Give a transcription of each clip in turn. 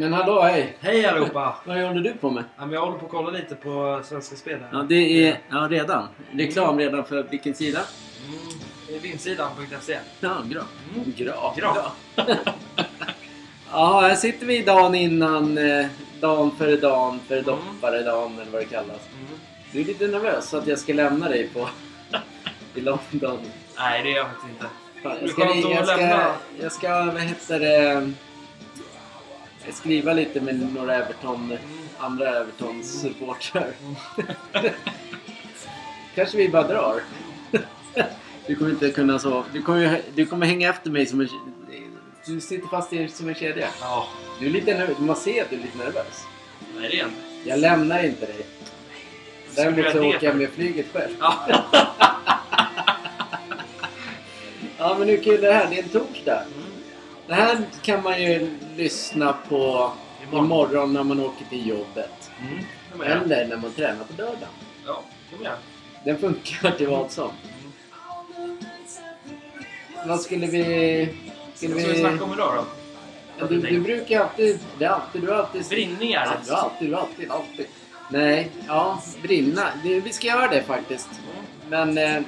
Men hallå, hej! Hej allihopa! Vad håller du på med? Ja, jag håller på att kolla lite på Svenska Spel här. Ja, det är... Ja, redan. Reklam redan för vilken sida? Mm, det är vindsidan.se. Ja, bra. Mm. Bra. Bra. Ja, här sitter vi dagen innan, eh, dagen före dagen, före Mm. dopparedagen eller vad det kallas. Mm. Du är lite nervös att jag ska lämna dig på i London. Nej, det är jag faktiskt inte. Fan, jag, ska, jag, ska, lämna. jag ska, vad heter det, skriva lite med några Everton, andra Everton-supportrar. Kanske vi bara drar. Du kommer inte kunna så. Du kommer, du kommer hänga efter mig som en... Du sitter fast i som en kedja. Ja, Du är lite nervös. Man ser att du är lite nervös. nej det är inte. Jag lämnar inte dig. Däremot så åker jag med flyget själv. Ja. Ja men hur kul är det här? Det är en torsdag. Mm. Det här kan man ju lyssna på Imorgon. imorgon när man åker till jobbet. Mm. Eller när man tränar på lördagen. Ja, jag. Den funkar till vad som. Mm. Vad skulle vi... Skulle Vad ska vi snacka om idag då? Ja, du, du brukar ju alltid... Det är alltid... Du alltid... Brinningar. Ja, alltid, du har alltid, alltid. Nej, ja, brinna. Det, vi ska göra det faktiskt. Men eh,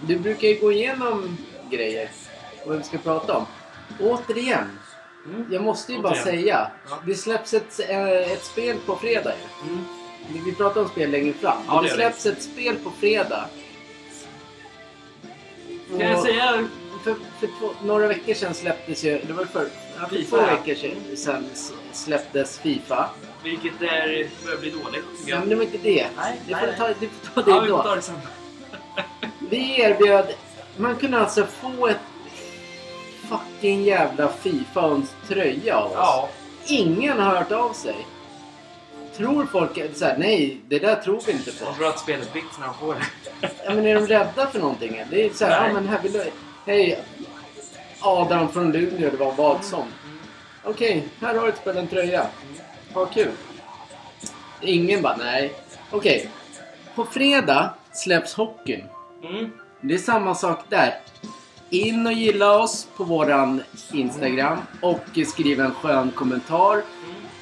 du brukar ju gå igenom grejer. Vad vi ska prata om. Återigen. Mm. Jag måste ju bara Återigen. säga. Ja. Det släpps ett, eh, ett spel på fredag ju. Mm. Vi pratar om spel längre fram. Ja, det det släpps ett spel på fredag. Kan jag säga... För, för två, några veckor sedan släpptes ju... Det var för, ja, för FIFA, två veckor sedan, sedan släpptes Fifa. Vilket är, börjar bli dåligt Ja, men det var inte det. Nej, det nej, får nej. ta, det får ta det Ja, vi får då. ta det sen. Vi erbjöd... Man kunde alltså få ett fucking jävla Fifa och en tröja av oss. Ja. Ingen har hört av sig. Tror folk så här, nej, det där tror vi inte på. Jag tror att spelet bits när de får det. Ja, men är de rädda för någonting? Det är så här, Nej. ja men här vill du... Hej, Adam från Luleå, det var vad som. Okej, här har du ett spel, en tröja. Ha kul. Ingen bara, nej. Okej, på fredag släpps hockeyn. Mm. Det är samma sak där. In och gilla oss på våran Instagram och skriv en skön kommentar. Mm.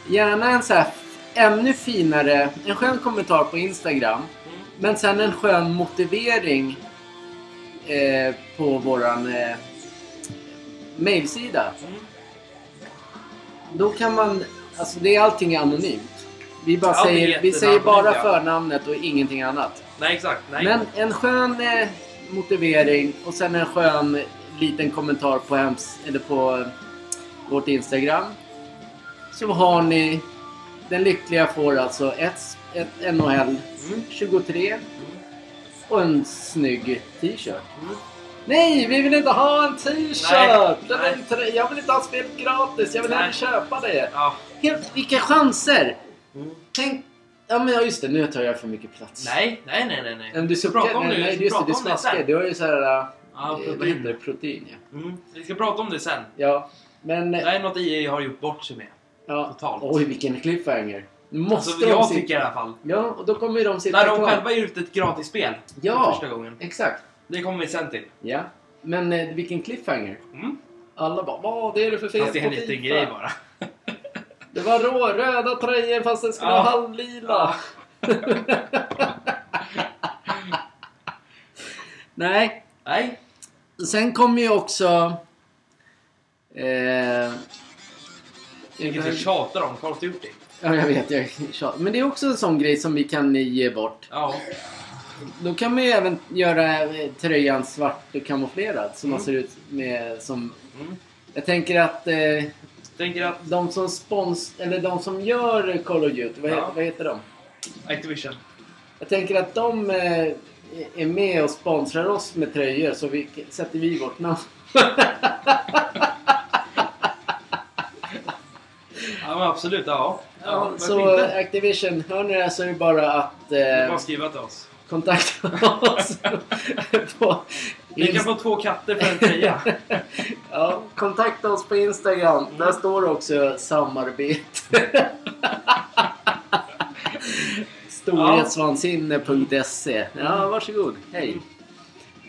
Gärna en så här ännu finare, en skön kommentar på Instagram. Men sen en skön motivering eh, på våran eh, mailsida. Då kan man, alltså det är allting anonymt. Vi, bara Ja, säger, vi säger bara anonymt, ja. förnamnet och ingenting annat. Nej, exakt. Nej. Men en skön eh, motivering och sen en skön liten kommentar på, hems, eller på eh, vårt Instagram. Så har ni... Den lyckliga får alltså ett, ett NHL Mm. 23 Mm. och en snygg t-shirt. Mm. Nej, vi vill inte ha en t-shirt! Jag vill inte ha spelet gratis, jag vill hellre köpa det. Ja. Helt, vilka chanser! Mm. Tänk... Ja men ja, just det, nu tar jag för mycket plats. Nej, nej, nej, nej. nej. Men du ska prata om Nej, det. nej just det, du smaskar. Du har ju såhär... Ja, eh, vad heter protein. det? Protein ja. Mm. Vi ska prata om det sen. Ja, men... Det här är något EA har gjort bort sig med. ja. totalt. Oj, vilken cliffhanger. Måste Alltså, jag sitta- tycker i alla fall. Ja, och då kommer ju de sitta När de kvar. själva ger ut ett gratisspel Ja. första gången. Exakt. Det kommer vi sen till. Ja. Men eh, vilken cliffhanger. Mm. Alla bara vad är det för fel Fast det är en liten grej bara. Det var rå, röda tröjor fast den skulle Ja. ha halvlila. Nej, Nej. sen kommer ju också... Eh, Vilket vi tjatar om. Call of Duty. ja, jag vet. Jag, tjat- men det är också en sån grej som vi kan ge bort. Ja. Då kan man ju även göra eh, tröjan svart och kamouflerad. Så man Mm. ser ut med som... Mm. Jag tänker att eh, Tänker att de som spons... Eller de som gör Call of Duty, vad, Ja. heter, vad heter de? Activision. Jag tänker att de eh, är med och sponsrar oss med tröjor så vi sätter vi vårt namn. Ja men absolut, ja. Ja, varför så inte? Activision, hör ni det så är det bara att Det eh, bara att skriva till oss. kontakta oss på Ni kan få två katter för en tröja. Ja, kontakta oss på Instagram. Där står det också samarbete. Storhetsvansinne.se Ja, varsågod. Hej.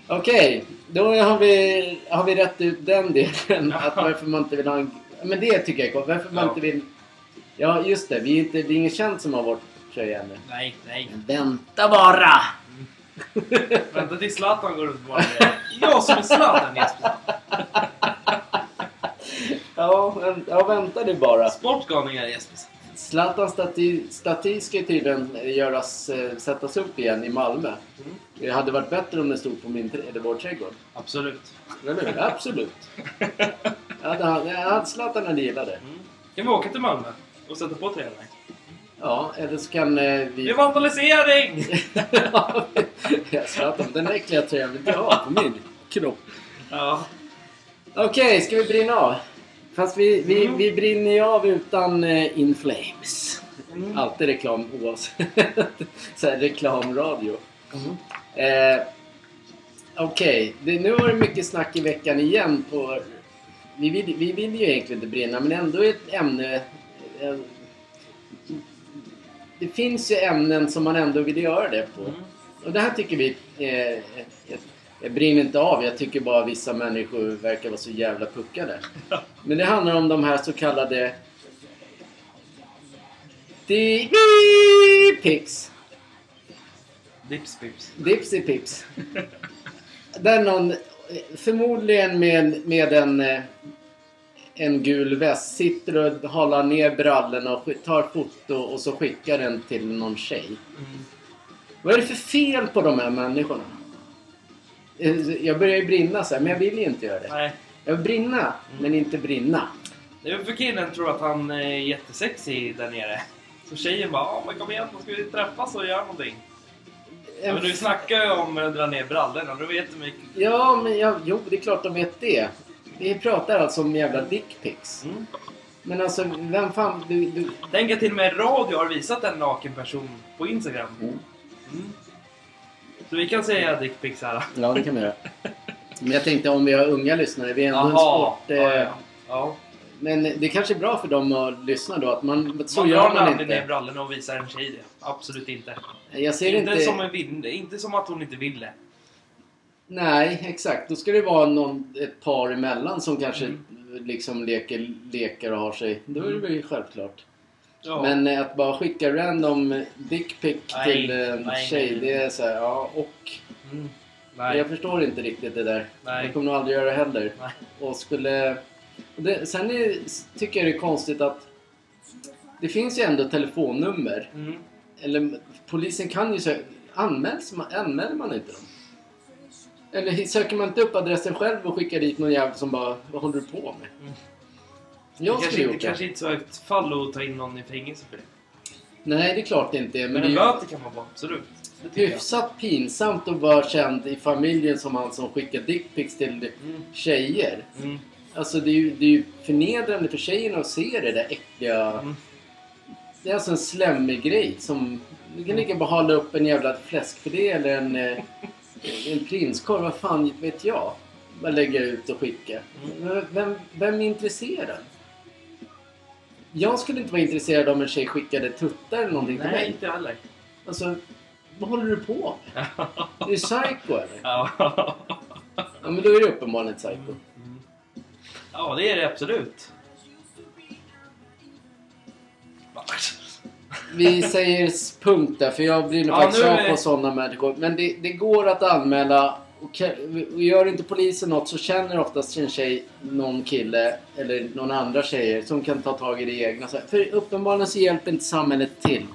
Okej, då har vi, har vi rätt ut den delen. Att varför man inte vill ha en... Men det tycker jag är. Varför man inte vill... Ja, just det. Vi är inte, det är ingen känd som har vårt tröja ännu. Nej, nej. Vänta bara! Vänta tills Zlatan går runt på bara Jag som är Zlatan Jesper. Ja, men, ja vänta du bara. Sportgalningar Jesper. Zlatans staty, staty ska ju tydligen göras, eh, sättas upp igen i Malmö. Mm. Det hade varit bättre om den stod på min, eller vår trädgård. Absolut. Eller hur? Absolut. Jag hade, jag hade Zlatan hade gillat det. Mm. Kan vi åka till Malmö och sätta på tröjan? Ja, eller så kan eh, Det vi... är vandalisering! ja, Zlatan, den där äckliga tröjan vill inte jag ha på min kropp. Ja. Okej, ska vi brinna av? Fast vi, vi, Mm. vi brinner ju av utan eh, In Flames. Mm. Alltid reklam oavsett. Så här, reklamradio. Mm. Eh, Okej, det- nu har det mycket snack i veckan igen på... Vi vill, vi vill ju egentligen inte brinna, men ändå ett ämne... Det finns ju ämnen som man ändå vill göra det på. Mm. Och det här tycker vi... Eh, eh, jag brinner inte av, jag tycker bara vissa människor verkar vara så jävla puckade. Men det handlar om de här så kallade... Dips. Dips pips. Dipsy Pips. Där någon, eh, förmodligen med, med en, eh, en gul väst, sitter och håller ner brallorna och tar foto och så skickar den till någon tjej. Mm. Vad är det för fel på de här människorna? Eh, Jag börjar ju brinna så här, men jag vill ju inte göra det. Nej. Jag vill brinna, men inte brinna. Det är för killen tror att han är jättesexig där nere. Så tjejen bara ja men kom igen, då ska vi träffas och göra någonting. En Men du snackar ju om att dra ner brallorna, du vet hur mycket... Ja, men jag, jo, det är klart de vet det. Vi pratar alltså om jävla dickpics. Mm. Men alltså, vem fan... Du, du, Tänk att till och med radio har visat en naken person på Instagram. Mm. Mm. Så vi kan säga dickpics här. Ja, det kan vi göra. Men jag tänkte om vi har unga lyssnare. Vi är ändå en sport. Eh, Ja, ja. ja. Men det kanske är bra för dem att lyssna då. Att man, så man gör man aldrig ner inte. brallorna och visar en tjej det. Absolut inte. Jag ser Inte, inte... Som en vin, inte som att hon inte ville. Nej, exakt. Då ska det vara någon, ett par emellan som kanske Mm. liksom leker, leker och har sig. Då är det väl självklart. Ja. Men eh, att bara skicka random dickpic till en nej, tjej. nej, nej. Det är så här, ja och. Mm. Jag förstår inte riktigt det där. Nej. Jag kommer nog aldrig göra det heller. Och skulle... och Det, sen är, tycker jag det är konstigt att det finns ju ändå telefonnummer. Mm. Eller polisen kan ju söka... Anmäls man, anmäler man inte dem? Eller söker man inte upp adressen själv och skickar dit någon jävel som bara Vad håller du på med? Mm. Jag det kanske, skulle inte, gjort det. kanske inte så högt fall att ta in någon i fängelse för det. Nej, det är klart det inte är. Men, Men, en är böter kan man vara, absolut. Tycker jag. hyfsat pinsamt att vara känd i familjen som han som skickar dickpics till Mm. tjejer. Mm. Alltså det är, ju, det är ju förnedrande för tjejerna att se det där äckliga... Mm. Det är alltså en slemmig grej som... Du kan lika bara hålla upp en jävla fläskfilé eller en, eh, en prinskorv. Vad fan vet jag? Bara lägga ut och skicka. Men Vem, vem är intresserad? Jag skulle inte vara intresserad om en tjej skickade tuttar eller någonting till Nej, mig. inte heller. Alltså, vad håller du på med? Är du psycho eller? ja. Men då är det uppenbarligen ett psycho. Mm. Ja, det är det absolut. Vi säger punkt där, för jag blir nog Ja, faktiskt av på sådana människor. Men det, det går att anmäla. Och, gör inte polisen något så känner oftast en tjej någon kille eller någon andra tjejer som kan ta tag i det egna. För uppenbarligen så hjälper inte samhället till.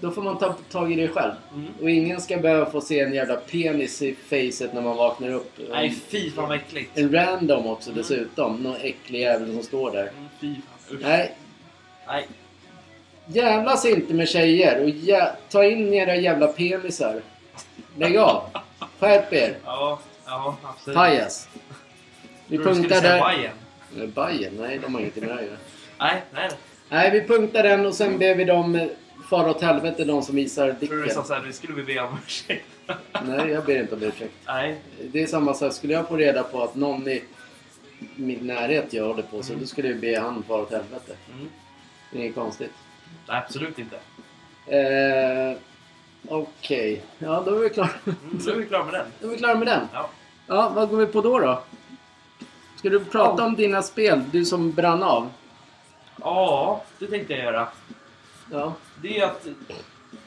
Då får man ta tag i det själv. Mm. Och ingen ska behöva få se en jävla penis i facet när man vaknar upp. Nej, fy fan vad äckligt. En random också dessutom. Någon äcklig jävel som står där. Mm, Fy fan. Usch. Nej, Nej. Jävlas inte med tjejer och jä- ta in era jävla penisar. Lägg av. Skärp er. Ja, ja absolut. Pajas. Vi punktar där. Bajen. Eh, Bajen? Nej, de har inget med det att göra. Nej, nej. Nej, vi punktar den och sen ber vi dem eh, fara åt helvete, de som visar Jag tror du dicken. sa såhär, nu skulle vi be om ursäkt. Nej, jag ber inte om ursäkt. Nej. Det är samma sak. Skulle jag få reda på att någon i min närhet gör det på så då skulle jag be han fara åt helvete. Mm. Det är inget konstigt. Nej, absolut inte. Eh, Okej. Ja, då är vi klara. Mm, då är vi klara med den. Då är vi klara med den. Ja. Ja, vad går vi på då då? Ska du prata om dina spel? Du som brann av. ja, det tänkte jag göra. Ja. Det är att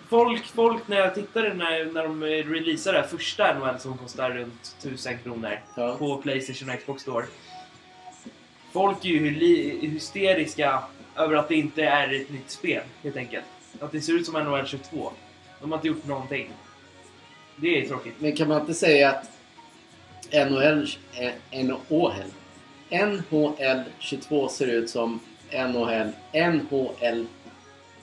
folk, folk när jag tittade när, när de releasade det här första NHL som kostar runt 1000 kronor Ja. på Playstation och Xbox Store. Folk är ju hy- hysteriska över att det inte är ett nytt spel, helt enkelt. Att det ser ut som NHL 22. De har inte gjort någonting. Det är tråkigt. Men kan man inte säga att NHL, NHL, NHL 22 ser ut som NHL, NHL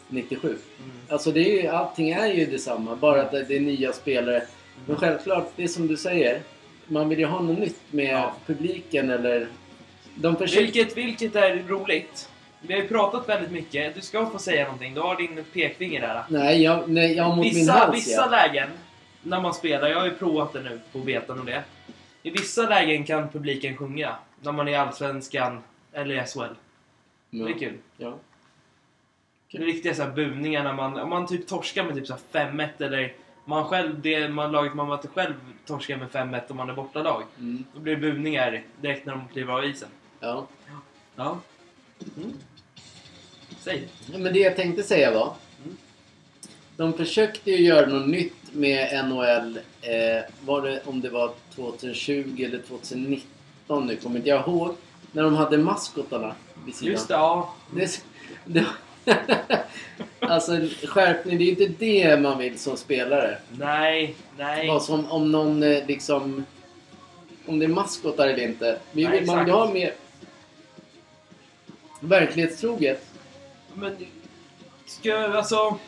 97? Mm. Alltså det är ju, allting är ju detsamma, bara att det är nya spelare. Men självklart, det är som du säger. Man vill ju ha något nytt med Ja. publiken eller... De försöker... Vilket, vilket är roligt. Vi har ju pratat väldigt mycket. Du ska få säga någonting. Du har din pekfinger där. Nej, jag, nej, jag har mot min Vissa, hals vissa ja. lägen, när man spelar, jag har ju provat det nu på betan och det. I vissa lägen kan publiken sjunga. När man är i Allsvenskan eller i SHL. Det är kul. Ja. Det är riktiga så här buningar när man, om man typ torskar med typ så här 5-1 eller man själv, det man, laget man möter själv torskar med 5-1 om man är bortalag. Mm. Då blir det buningar direkt när de kliver av isen. ja. Ja. Mm. Säg. Men det jag tänkte säga var. Mm. De försökte ju göra något nytt med NHL. Eh, var det om det var 2020 eller 2019 nu kommer inte jag ihåg. När de hade maskotarna vid sidan. Just det, ja. Det, det, alltså skärpning, det är inte det man vill som spelare. Nej, nej. Vad som om någon eh, liksom... Om det är maskotar eller inte. Vi Nej, vill, man vill ha mer verklighetstroget. Men ska alltså...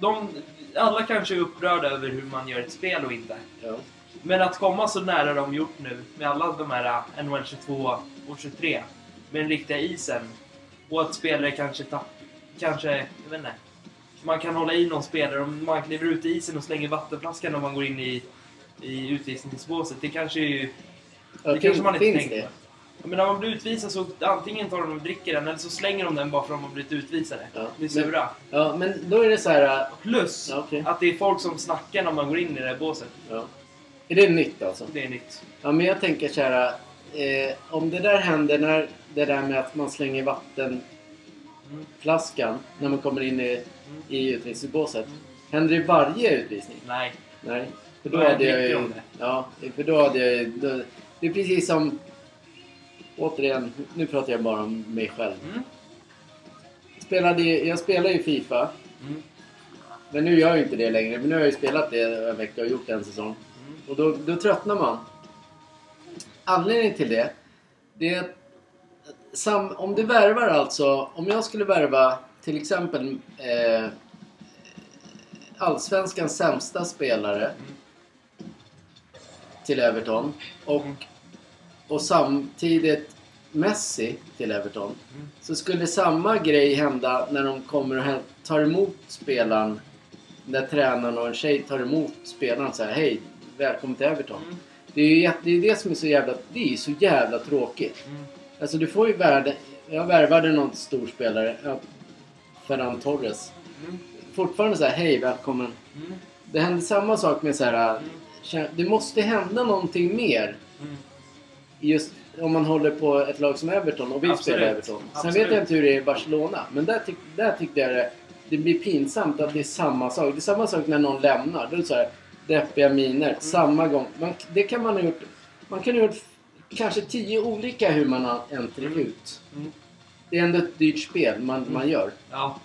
De, alla kanske är upprörda över hur man gör ett spel och inte. Ja. Men att komma så nära de gjort nu med alla de här äh, NHL 22 och 23 med den riktiga isen och att spelare kanske tapp, kanske, jag vet inte. Man kan hålla i någon spelare om man kliver ut i isen och slänger vattenflaskan när man går in i, i utvisningsbåset. Det kanske är ju... Ja, Det kanske man inte tänker på. Men när man blir utvisad så antingen tar de och dricker den eller så slänger de den bara för att de har blivit utvisade. Ja, Blir men- sura. Ja, men då är det så här... äh, Plus Ja, okej. att det är folk som snackar när man går in i det här båset. Ja. Är det nytt alltså? Det är nytt. Ja, men jag tänker så här. Eh, om det där händer när det där med att man slänger vattenflaskan Mm. när man kommer in i, i utvisningsbåset. Händer det i varje utvisning? Nej. Nej. För då Nej, hade jag ju... Ja, för då hade jag ju... Då, det är precis som... Återigen, nu pratar jag bara om mig själv. Mm. Spelade, jag spelar ju Fifa. Mm. Men nu gör jag ju inte det längre. Men nu har jag ju spelat det en vecka och gjort en säsong. Mm. Och då, då tröttnar man. Anledningen till det, det är att sam, om du värvar alltså, om jag skulle värva till exempel eh, Allsvenskans sämsta spelare till Everton och, och samtidigt Messi till Everton. Mm. Så skulle samma grej hända när de kommer och tar emot spelaren. När tränaren och en tjej tar emot spelaren och säger hej, välkommen till Everton. Mm. Det är ju jätte- det, är det som är så jävla, det är så jävla tråkigt. Mm. Alltså du får ju värde, jag värvade någon stor spelare, ja, Ferran Torres. Mm. Fortfarande så här, hej, välkommen. Mm. Det händer samma sak med så här, Mm. kä- det måste hända någonting mer. Just om man håller på ett lag som Everton och vill Absolut. spela Everton. Sen Absolut. vet jag inte hur det är i Barcelona. Men där, tyck, där tyckte jag det, det blir pinsamt att det är samma sak. Det är samma sak när någon lämnar. Då är det så här deppiga miner. Mm. Samma gång. Man, det kan man ha gjort. Man kan ha gjort kanske tio olika hur man har entry ut. Mm. Det är ändå ett dyrt spel man, man gör. Ja.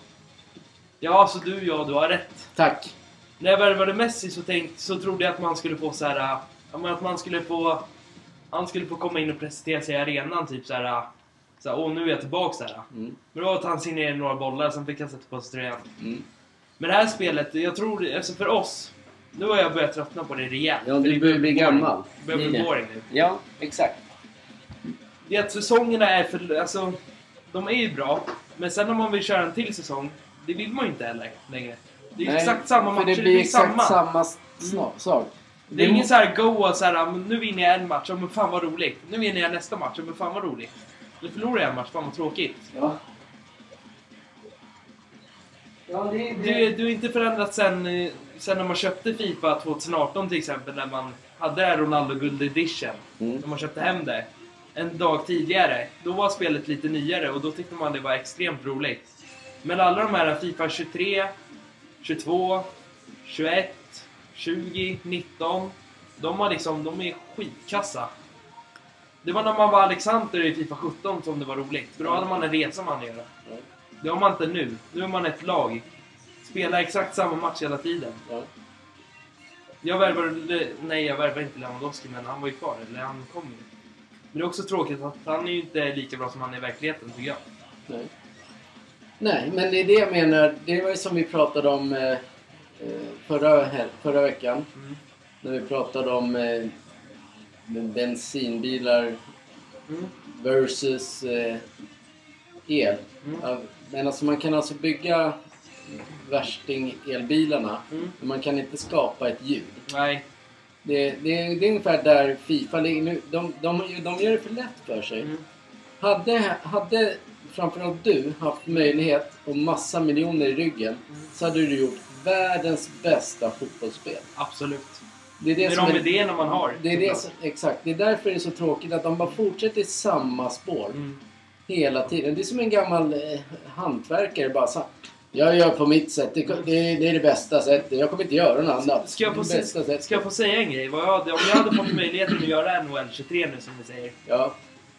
Ja, så du, ja, du har rätt. Tack. När jag värvade Messi så, tänkt, så trodde jag att man skulle få så här, att man skulle få... Han skulle få komma in och presentera sig i arenan typ så här. äh, Så här, åh nu är jag tillbaka så här. Mm. Men då att han signerade några bollar, sen fick han sätta på sig tröjan. Mm. Men det här spelet, jag tror, alltså för oss, nu har jag börjat tröttna på det rejält. Ja, du det börjar bli gammal. Det börjar bli Blir det. boring nu. Ja, exakt. Det är att säsongerna är för, alltså, de är ju bra. Men sen om man vill köra en till säsong, det vill man ju inte heller längre. Det är Nej, exakt samma matcher, det blir exakt samma. samma, sna- sak. Det är ingen så här go och så här, nu vinner jag en match, men fan vad roligt. Nu vinner jag nästa match, men fan vad roligt. Nu förlorar jag en match, fan vad tråkigt. Ja. Ja, det, Du, du är inte förändrat sen, eh, sen när man köpte Fifa 2018 till exempel, när man hade det Ronaldo Guld Edition. Mm. När man köpte hem det. En dag tidigare, då var spelet lite nyare och då tyckte man det var extremt roligt. Men alla de här Fifa 23, 22, 21, 20, 19. De, har liksom, de är skitkassa. Det var när man var Alexander i Fifa 17 som det var roligt. För då hade man en resa man göra. Det har man inte nu. Nu är man ett lag. Spelar exakt samma match hela tiden. Ja. Jag värvade... Nej, jag värvade inte Lewandowski, men han var ju kvar. Eller han kom ju. Men det är också tråkigt att han är ju inte lika bra som han är i verkligheten, tycker jag. Nej. Nej, men det är det jag menar. Det var ju som vi pratade om eh, förra, hel- förra veckan. Mm. När vi pratade om eh, bensinbilar Mm. versus eh, el. Mm. Men alltså man kan alltså bygga värsting-elbilarna. Mm. Men man kan inte skapa ett ljud. Nej. Det, det, det är ungefär där Fifa ligger nu. De, de, de gör det för lätt för sig. Mm. Hade, hade framförallt du haft möjlighet och massa miljoner i ryggen Mm. så hade du gjort världens bästa fotbollsspel. Absolut. Det är Det är som de idéerna man har. det är det som, exakt. Det är därför det är så tråkigt att de bara fortsätter i samma spår Mm. hela tiden. Det är som en gammal eh, hantverkare bara så Jag gör på mitt sätt. Det, det, det är det bästa sättet. Jag kommer inte göra något annat. Ska jag, få se, ska jag få säga en grej? Vad jag hade, om jag hade fått möjligheten att göra NHL 23 nu som ni säger. Ja.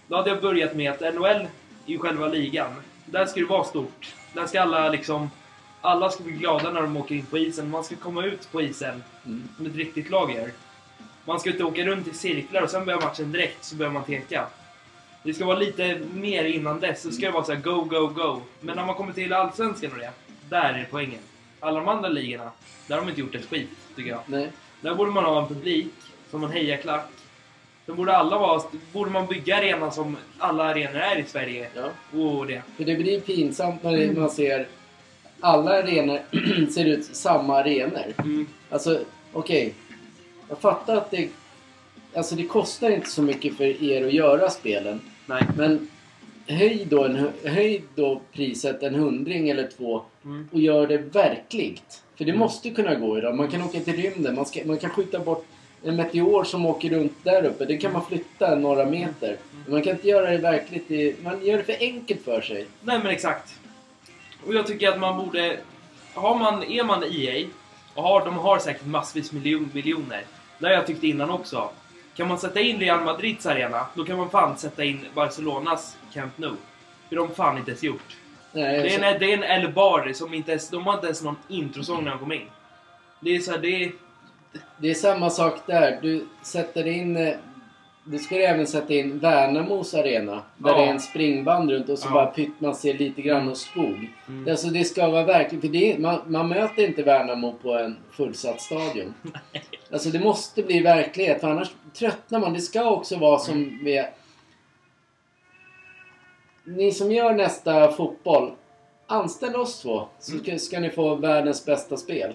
Då hade jag börjat med att NHL ju själva ligan. Där ska det vara stort. Där ska alla liksom... Alla ska bli glada när de åker in på isen. Man ska komma ut på isen Mm. som ett riktigt lag gör. Man ska inte åka runt i cirklar och sen börjar matchen direkt så börjar man teka. Det ska vara lite mer innan dess. Så ska det vara så här go, go, go. Men när man kommer till Allsvenskan och det, där är poängen. Alla de andra ligorna, där har de inte gjort ett skit, tycker jag. Nej. Där borde man ha en publik som en hejaklack. Sen borde alla vara... Borde man bygga arenan som alla arenor är i Sverige. Ja. Och det. För det blir pinsamt när man ser alla arenor ser ut samma arenor. Mm. Alltså, okej. Jag fattar att det... Alltså det kostar inte så mycket för er att göra spelen. Nej. Men höj då, en, höj då priset en hundring eller två Mm. och gör det verkligt. För det Mm. måste kunna gå idag. Man kan åka till rymden. Man, ska, man kan skjuta bort en meteor som åker runt där uppe. Det kan man flytta några meter. Men man kan inte göra det verkligt. I, man gör det för enkelt för sig. Nej men exakt. Och jag tycker att man borde... Har man, är man EA och har, de har säkert massvis miljon, miljoner. Det har jag tyckt innan också. Kan man sätta in Real Madrids arena, då kan man fan sätta in Barcelonas Camp Nou. För de fan inte ens gjort. Nej, Det är en, det är en El Bar som inte ens, de har inte ens någon introsång när de kommer in. Det är så här, det är... Det är samma sak där. Du sätter in... Du ska även sätta in Värnamos arena. Där Ja. det är en springband runt och så Ja. bara pytt man ser lite grann och skog. Mm. Alltså det ska vara verkligen... För det är, man, man möter inte Värnamo på en fullsatt stadion. Alltså det måste bli verklighet för annars tröttnar man. Det ska också vara som vi... Ni som gör nästa fotboll. Anställ oss två. Så ska, ska ni få världens bästa spel.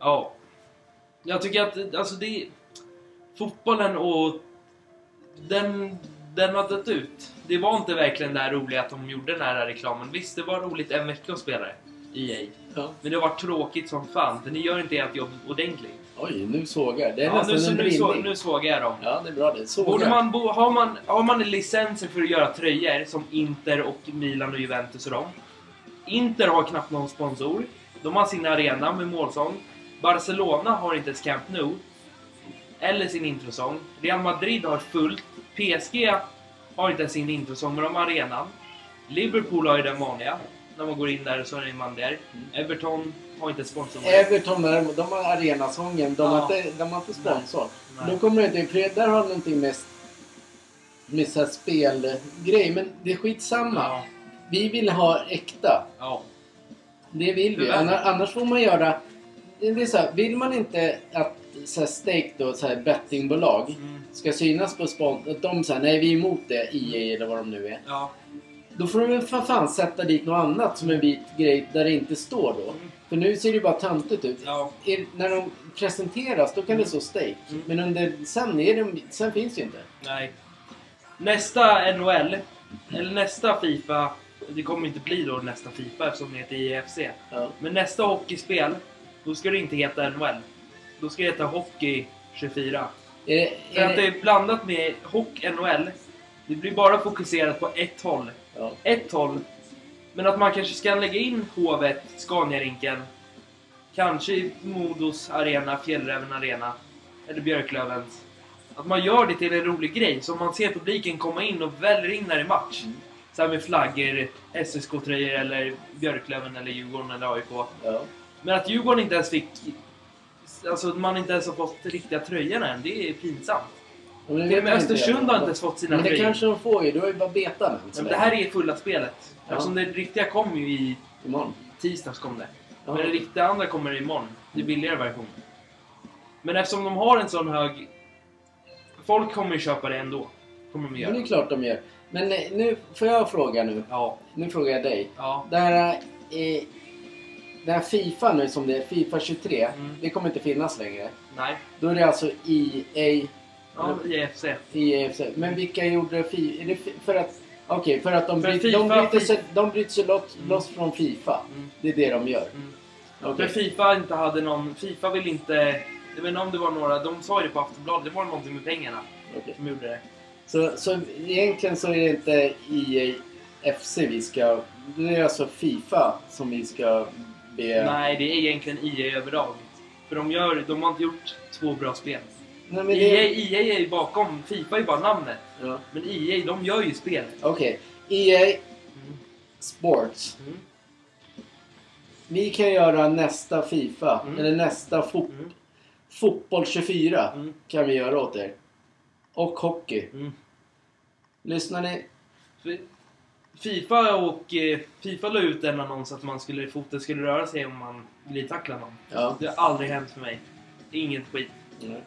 Ja. Jag tycker att alltså det Fotbollen och den, den har dött ut. Det var inte verkligen det här roliga att de gjorde den här reklamen. Visst, det var roligt en vecka att spela det. EA. Ja. Men det har varit tråkigt som fan, för ni gör inte ert jobb ordentligt. Oj, nu sågar. Det är Ja, nästan nu, en nu, så, nu sågar jag dem. Ja, det är bra det. Sågar. Borde man, bo, har, man, har man licenser för att göra tröjor som Inter och Milan och Juventus och dem. Inter har knappt någon sponsor. De har sin arena med målsång. Barcelona har inte ens Camp Nou. Eller sin introsång. Real Madrid har fullt. PSG har inte ens sin introsång, men de har arenan. Liverpool har ju den vanliga. När man går in där så är man där. Everton har inte sponsorer. Everton däremot, de har arenasången. De, har Ja. inte, de har inte sponsor. Nej. Då kommer det inte... Där har någonting med, med så här spelgrej. Men det är skitsamma. Ja. Vi vill ha äkta. ja. Det vill vi. Annars, annars får man göra... Det är så här, vill man inte att så här, stake då, så här, bettingbolag Mm. ska synas på sponsor... Att de säger nej vi är emot det, EA eller vad de nu är. ja. Då får de väl för fan sätta dit något annat som en vit grej där det inte står då. Mm. För nu ser det ju bara töntigt ut. ja. Är, när de presenteras då kan det stå stake. Mm. Men under, sen, är de, sen finns det ju inte. Nej. Nästa NHL, eller nästa Fifa, det kommer inte bli då nästa Fifa eftersom det heter IFC. Ja. Men nästa hockeyspel, då ska det inte heta NHL. Då ska det heta Hockey 24. Är, det- För är att det är blandat med Hockey NHL. Det blir bara fokuserat på ett håll. Ja. Ett håll. Men att man kanske ska lägga in Hovet, Scaniarinken. Kanske Modos arena, Fjällräven arena. Eller Björklövens. Att man gör det till en rolig grej. Så man ser publiken komma in och väller in när det är match. Mm. Så här med flaggor, SSK-tröjor eller Björklöven eller Djurgården eller AIK. Ja. Men att Djurgården inte ens fick... Alltså man inte ens har fått riktiga tröjorna än, det är pinsamt. Men det inte Östersund har inte ens fått sina Men det tröjor. kanske de får ju. Då är det bara betan än. Men det här är fulla spelet. Ja. Eftersom det riktiga kom ju i Imorgon. tisdags kom det. Ja. Men det riktiga andra kommer imorgon. Det är billigare version. Men eftersom de har en sån hög... Folk kommer ju köpa det ändå. Kommer de Men göra. det är klart de gör. Men eh, nu får jag fråga nu. Ja. Nu frågar jag dig. Ja. Det här, eh, det här Fifa nu som det är, Fifa 23. Mm. Det kommer inte finnas längre. Nej. Då är det alltså EA, Ja, IFC. EAFC. Men vilka gjorde Fifa? Är det fi- för att... Okej, för att de, För bryt, FIFA de bryter sig, de bryter sig loss, Mm. loss från Fifa. Mm. Det är det de gör. Mm. Okej. Men Fifa inte hade någon... Fifa vill inte... Jag vet inte om det var några... De sa ju det på Aftonbladet. Det var någonting med pengarna Okej. som gjorde det. Så, så egentligen så är det inte EAFC vi ska... Det är alltså Fifa som vi ska be... Nej, det är egentligen EA överlag. För de, gör, de har inte gjort två bra spel. Nej, men EA, det... EA är bakom. Fifa är ju bara namnet. Ja. Men EA, de gör ju spel. Okej. EA Mm. Sports. Mm. Vi kan göra nästa Fifa, Mm. eller nästa fo- Mm. fotboll 24 Mm. kan vi göra åt er. Och hockey. Mm. Lyssnar ni? Fifa och eh, Fifa la ut en annons att man skulle, foten skulle röra sig om man glidtacklar någon. Ja. Det har aldrig hänt för mig. Inget skit. Mm.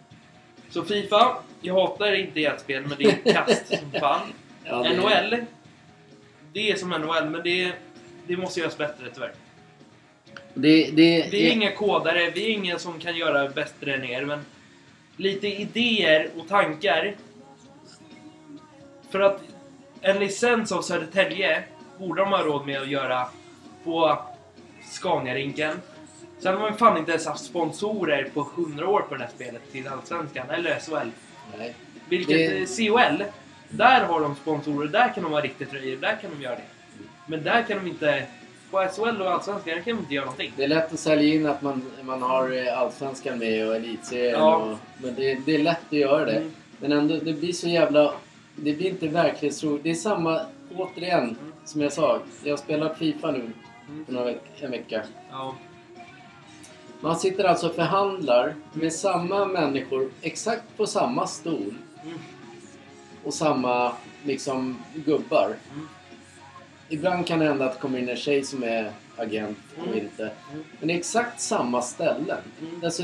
Så Fifa, jag hatar inte ert spel men det är kast som fan. Ja, det- NHL, det är som NHL men det, det måste göras bättre tyvärr. Det, det, Vi är inga kodare, vi är ingen som kan göra bättre än er, men lite idéer och tankar. För att en licens av Södertälje borde de ha råd med att göra på Scaniarinken. Sen har man fan inte ens haft sponsorer på 100 år på det här spelet till Allsvenskan eller SHL. Nej. Vilket Det- eh, COL, där har de sponsorer, där kan de ha riktigt tröjor, där kan de göra det. Men där kan de inte... På SHL och Allsvenskan kan de inte göra någonting. Det är lätt att sälja in att man, man har eh, Allsvenskan med och Elitserien. Ja. Och, men det, det är lätt att göra det. Mm. Men ändå, det blir så jävla... Det blir inte verklighetstroget. Det är samma, återigen, Mm. som jag sa. Jag har spelat Fifa nu för några veck, en vecka. Ja. Man sitter alltså och förhandlar med samma människor exakt på samma stol Mm. och samma liksom gubbar. Mm. Ibland kan det hända att det kommer in en tjej som är agent och inte. Men det är exakt samma ställen. Alltså,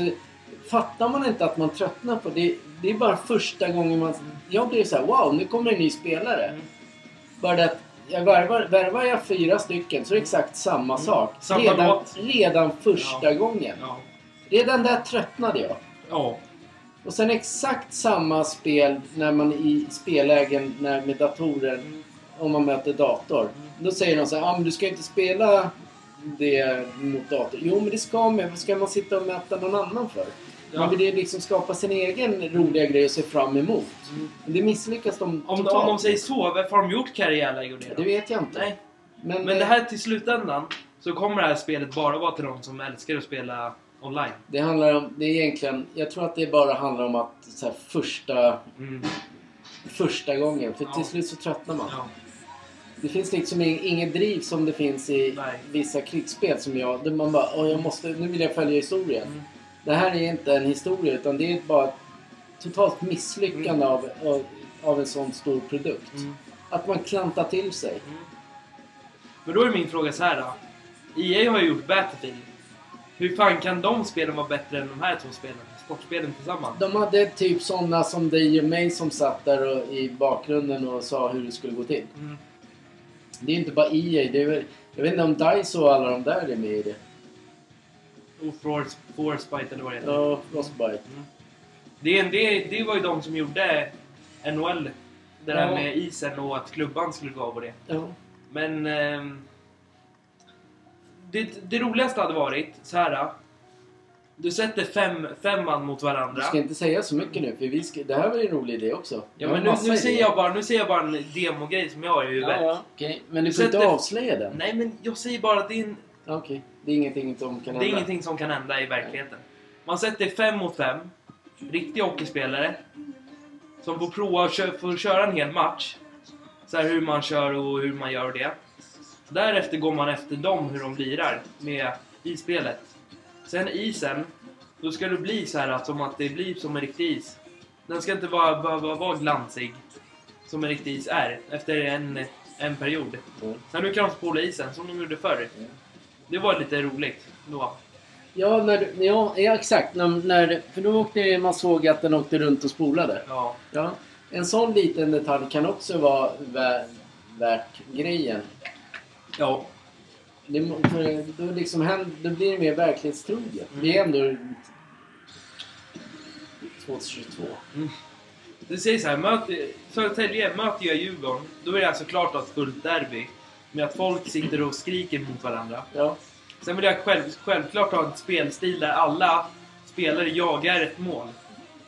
fattar man inte att man tröttnar på det? Det är bara första gången man... Jag blir så här: wow, nu kommer en ny spelare. Mm. Bara det att jag värvar, värvar jag fyra stycken så är det exakt samma Mm. sak. Samma redan, låt. redan första gången. Ja. Redan där tröttnade jag. Ja. Och sen exakt samma spel när man i spellägen när med datorer, Mm. om man möter dator. Mm. Då säger de så här, ah, men du ska inte spela det mot dator. Jo, men det ska man. Vad ska man sitta och möta någon annan för? Ja. Man vill ju liksom skapa sin egen roliga grej att se fram emot. Mm. Men det misslyckas de Om, totalt. om de säger så, varför har de gjort karriärläge Det vet jag inte. Nej, Men, men det eh, här till slutändan så kommer det här spelet bara vara till de som älskar att spela online. det handlar om... Det är egentligen... Jag tror att det bara handlar om att så här, första, Mm. första gången. För Ja. till slut så tröttnar man. Ja. Det finns liksom ing- inget driv som det finns i Nej. vissa krigsspel som jag... Där man bara, jag måste, nu vill jag följa historien. Mm. Det här är inte en historia utan det är bara ett totalt misslyckande av, av, av en sån stor produkt. Mm. Att man klantar till sig. Mm. Men då är min fråga så här då. EA har ju gjort Battlefield. Hur fan kan de spelen vara bättre än de här två spelen? Sportspelen tillsammans? De hade typ sådana som dig och mig som satt där och, i bakgrunden och sa hur det skulle gå till. Mm. Det är inte bara EA. Det är jag vet inte om DICE och alla de där är med i det. Och Force, Forcebite eller vad det heter. Ja, Frostbite. Mm. Det, det, det var ju de som gjorde NHL. Det där Ja. med isen och att klubban skulle gå av och det. Ja. Men... ehm, det, det roligaste hade varit så här. Du sätter fem, fem man mot varandra. Du ska inte säga så mycket nu för vi ska, det här var ju en rolig idé också. Ja, men nu, nu, säger jag bara, nu säger jag bara en demogrej som jag har i huvudet. Ja, ja, okej. Men du Du får inte sätter- avslöja den. Nej, men jag säger bara att det är, en, Okej. Det är ingenting som kan det är hända. ingenting som kan hända i verkligheten. Man sätter fem mot fem. Riktiga hockeyspelare. Som får prova att kö- får köra en hel match. Så här hur man kör och hur man gör det. Därefter går man efter dem hur de lirar med i spelet. Sen isen, då ska det bli så här att, som att det blir som en riktig is. Den ska inte vara, behöva vara glansig som en riktig is är efter en, en period. Mm. Sen du kan de spola isen som de gjorde förr. Mm. Det var lite roligt då. Ja, när, ja, ja exakt. När, när, för då åkte man såg att den åkte runt och spolade. Ja. Ja. En sån liten detalj kan också vara vä- värt grejen. Ja. Det, då, liksom händer, då blir det mer verklighetstroget. Mm. Det är ändå 2022. Du säger så här, möter, Södertälje möter jag Djurgården. Då är det alltså klart att fullt derby. Med att folk sitter och skriker mot varandra. Ja. Sen vill jag själv, självklart ha en spelstil där alla spelare jagar ett mål.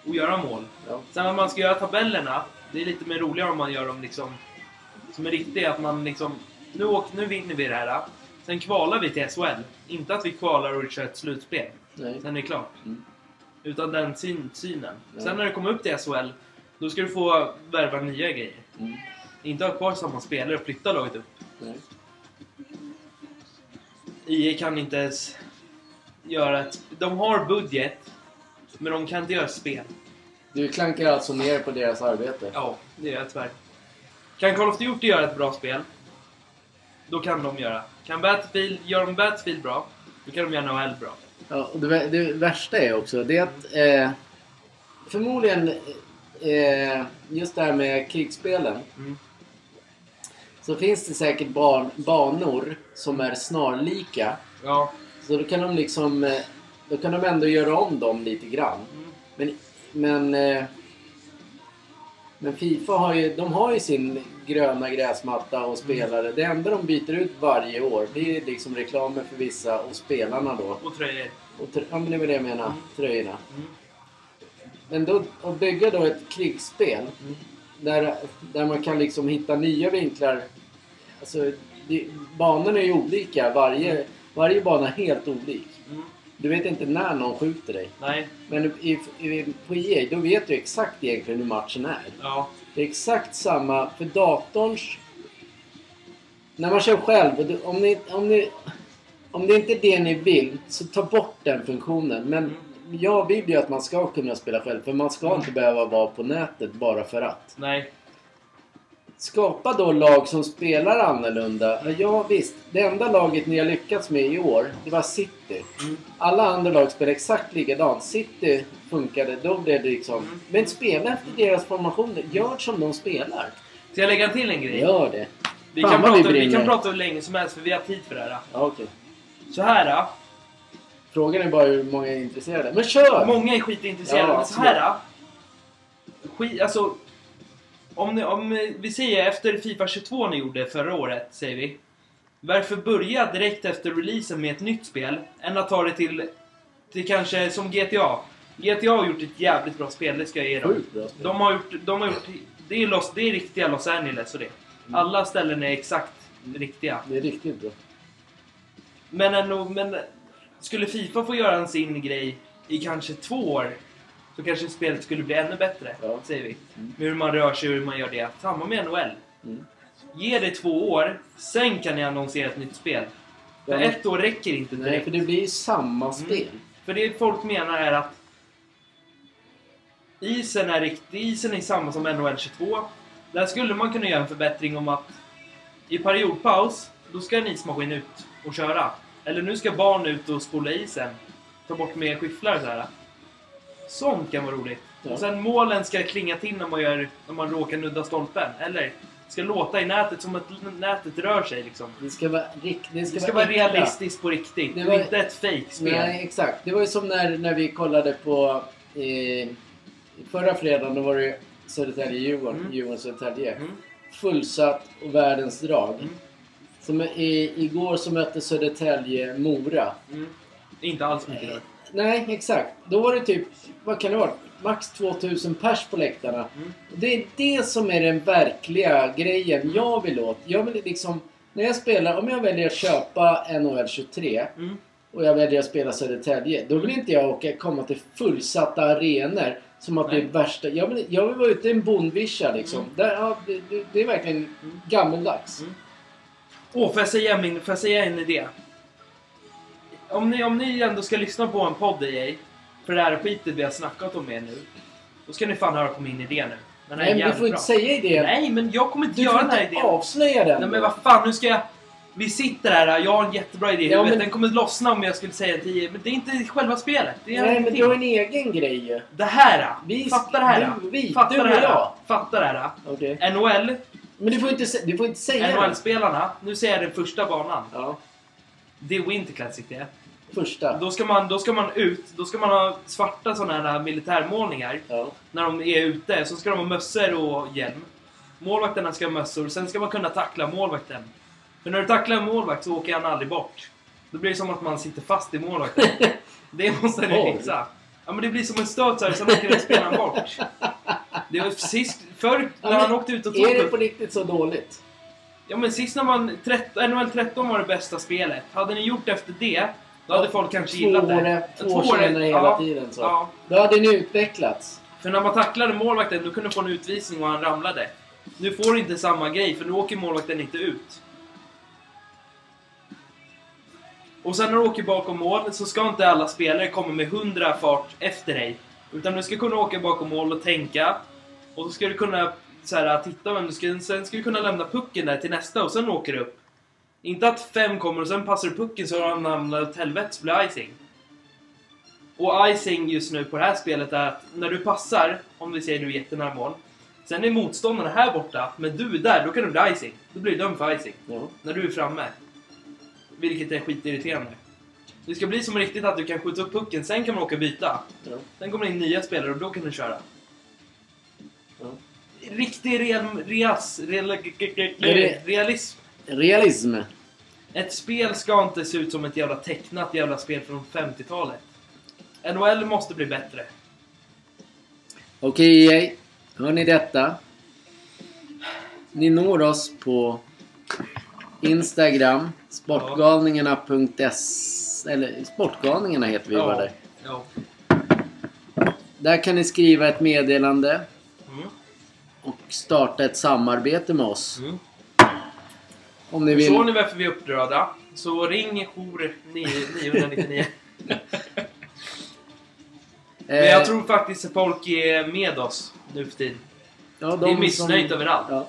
Och göra mål. ja. Sen när man ska göra tabellerna, det är lite mer roligare om man gör dem liksom som är riktiga. Att man liksom, nu, åk, nu vinner vi det här. Sen kvalar vi till SHL. Inte att vi kvalar och kör ett slutspel. Nej. Sen är det klart. Mm. Utan den syn, synen. Ja. Sen när det kommer upp till SHL, då ska du få värva nya grejer. Mm. Inte ha kvar samma spelare och flytta laget upp. Nej. IE kan inte ens göra ett... De har budget, men de kan inte göra spel. Du klankar alltså ner på deras arbete? Ja, det gör jag tyvärr. Kan Call of Duty göra ett bra spel, då kan de göra. Kan Battlefield, gör de Battlefield bra, då kan de göra NHL bra. Ja, och det, det värsta är också det att eh, förmodligen eh, just det här med krigsspelen Mm. Så finns det säkert ban banor som är snarlika. Ja. Så då kan de liksom eh, då kan de ändå göra om dem lite grann. Mm. Men, men, eh, men Fifa har ju, de har ju sin gröna gräsmatta och spelare. Det enda de byter ut varje år det är liksom reklamen för vissa och spelarna då. Och tröjor. Och tr- ja, men det var det jag menade. Mm. Tröjorna. Mm. Men då, att bygga då ett krigsspel Mm. Där, där man kan liksom hitta nya vinklar. Alltså, det, banorna är ju olika. Varje, varje bana är helt olik. Mm. Du vet inte när någon skjuter dig. Nej. Men i, i, på EA, då vet du exakt egentligen hur matchen är. Ja. Det är exakt samma för datorns... När man kör själv, om, ni, om, ni, om det inte är det ni vill, så ta bort den funktionen. Men jag vill ju att man ska kunna spela själv, för man ska inte behöva vara på nätet bara för att. Nej. Skapa då lag som spelar annorlunda. Ja visst, det enda laget ni har lyckats med i år, det var City. Mm. Alla andra lag spelar exakt likadant. City funkade, då blev det liksom... Mm. Men spela efter deras formationer. Gör som de spelar. Ska jag lägga till en grej? Gör det. Vi Fan kan, vi prata, vi brinner. kan prata hur länge som helst för vi har tid för det här. Ja, okej. Så här. Frågan är bara hur många är intresserade. Men kör! Många är skitintresserade, Ja, men så här. Skit, alltså. Om, ni, om vi säger efter Fifa 22 ni gjorde förra året, säger vi. Varför börja direkt efter releasen med ett nytt spel än att ta det till, till kanske som GTA? GTA har gjort ett jävligt bra spel, det ska jag ge dem. De har gjort, de har gjort det, är Los, det är riktiga Los Angeles och det. Alla ställen är exakt riktiga. Det är riktigt bra. Men, ändå, men skulle Fifa få göra en sin grej i kanske två år så kanske spelet skulle bli ännu bättre, Ja. säger vi. Mm. Hur man rör sig och hur man gör det. Samma med NHL. Mm. Ge det två år, sen kan ni annonsera ett nytt spel. För Ja. ett år räcker inte Nej, direkt. för det blir ju samma Mm. spel. För det folk menar är att isen är riktig, isen är samma som NHL 22. Där skulle man kunna göra en förbättring om att i periodpaus, då ska en ismaskin ut och köra. Eller nu ska barn ut och spola isen. Ta bort med skifflar och så här. Sånt kan vara roligt. Ja. Och sen målen ska klinga till när man, gör, när man råkar nudda stolpen. Eller ska låta i nätet som att nätet rör sig liksom. Det ska vara, rikt, det ska Det ska vara vara realistiskt på riktigt. Det var- inte ett fake-spel. Nej, exakt. Det var ju som när, när vi kollade på... Eh, förra fredagen, då var det ju Södertälje-Djurgården. Mm. Djurgården-Södertälje. Mm. Fullsatt och världens drag. Mm. Som i, igår så mötte Södertälje-Mora. Mm. Inte alls mycket rör. Nej, exakt. Då var det typ, vad kan det vara? Max 2000 pers på läktarna. Mm. Det är det som är den verkliga grejen jag vill åt. Jag vill liksom, när jag spelar, om jag väljer att köpa NHL 23 Mm. och jag väljer att spela Södertälje. Då vill inte jag åka, komma till fullsatta arenor som att det är värsta. Jag vill, jag vill vara ute i en bondvischa liksom. Mm. Där, ja, det, det, det är verkligen Mm. gammeldags. Mm. Åh, får jag säga, min, får jag säga en idé? Om ni, om ni ändå ska lyssna på en podd EA, för det här skitet vi har snackat om er nu, då ska ni fan höra på min idé nu. Den Nej, men du får inte bra. säga idén. Nej, men jag kommer inte Du göra får den här inte idén. avslöja den. Nej, men vad fan, nu ska jag... Vi sitter här, jag har en jättebra idé i Ja, huvudet. men- Den kommer lossna om jag skulle säga en 10, men det är inte själva spelet. Nej, men ingenting. du har en egen grej ju. Det här! Vi- Fatta det här! du- vi- Fatta du det och här! jag. Fatta det här! Okej. NHL, Men du får inte, du får inte säga det. NHL-spelarna, nu säger jag den första banan. Ja, Det är Winter Classic det. första. Då ska, man, då ska man ut, då ska man ha svarta sådana här militärmålningar Ja. när de är ute. Så ska de ha mössor och hjälm. Målvakterna ska ha mössor, sen ska man kunna tackla målvakten. För när du tacklar en målvakt så åker han aldrig bort. Då blir det som att man sitter fast i målvakten. det måste ni fixa. Ja men det blir som en stöt så här, sen åker den spelaren bort. Det var sist, förr Ja, när men han åkte ut och tog Är det på riktigt så dåligt? Ja men sist när man... 13, NHL 13 var det bästa spelet. Hade ni gjort efter det, då hade folk kanske Två gillat det. två år senare hela ja, tiden så. Ja. Då hade ni utvecklats. För när man tacklade målvakten, då kunde du få en utvisning och han ramlade. Nu får du inte samma grej, för nu åker målvakten inte ut. Och sen när du åker bakom mål så ska inte alla spelare komma med 100 fart efter dig. Utan du ska kunna åka bakom mål och tänka. Och så ska du kunna så här, titta vem du ska... Sen ska du kunna lämna pucken där till nästa och sen åker du upp. Inte att fem kommer och sen passar du pucken så har han hamnat åt helvete så blir icing. Och icing just nu på det här spelet är att när du passar, om vi säger du är jättenära mål. Sen är motståndarna här borta, men du är där, då kan det bli icing. Då blir du dömd för icing. Ja. När du är framme. Vilket är skitirriterande. Det ska bli som riktigt att du kan skjuta upp pucken, sen kan man åka och byta. Ja. Sen kommer det in nya spelare och då kan du köra. Ja. Riktig real, reas, real, realism. Realism. Ett spel ska inte se ut som ett jävla tecknat jävla spel från 50-talet. NHL måste bli bättre. Okej EA. Hör ni detta? Ni når oss på Instagram. Sportgalningarna.s Eller Sportgalningarna heter vi bara där. Ja. Där kan ni skriva ett meddelande Mm. och starta ett samarbete med oss. Mm. Om ni vill. Förstår ni varför vi är upprörda? Så ring jour 999. Men Eh, jag tror faktiskt att folk är med oss nu för tiden. ja, Det är missnöjt överallt. Ja.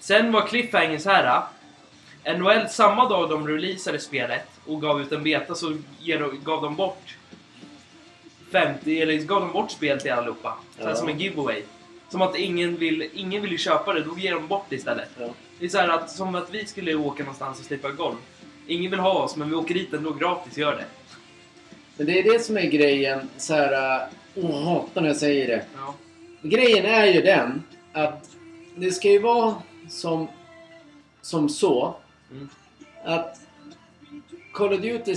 Sen var cliffhangern så här. NHL, samma dag de releasade spelet och gav ut en beta så gav de bort 50, eller gav de bort spel till allihopa. Så här Ja. som en giveaway. Som att ingen vill, ingen vill köpa det, då ger de bort det istället. Ja. Det är så här att, som att vi skulle åka någonstans och slippa golv. Ingen vill ha oss, men vi åker dit ändå gratis, gör det. Men det är det som är grejen. Så här, oh, jag hatar när jag säger det. Ja. Grejen är ju den att det ska ju vara som, som så Mm. att Call of Duty,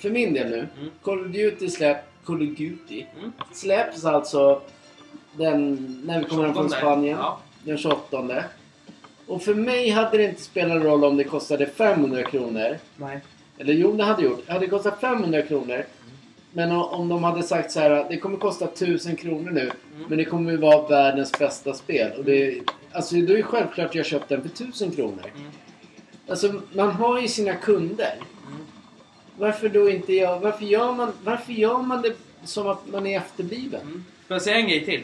för min del nu, Mm. Call of Duty släpp, Call of Duty Mm. släpps alltså den, när vi kommer hem från 28. Spanien, Ja. den 28. Och för mig hade det inte spelat någon roll om det kostade 500 kronor. Nej. Eller jo, det hade gjort. Det hade kostat 500 kronor. Men om de hade sagt så här, det kommer kosta 1000 kronor nu. Mm. Men det kommer ju vara världens bästa spel. Och det, alltså, då är det självklart jag köpt den för 1000 kronor. Mm. Alltså, man har ju sina kunder. Mm. Varför då inte jag? Varför gör man, varför gör man det som att man är efterbliven? Mm. Får jag säga en grej till?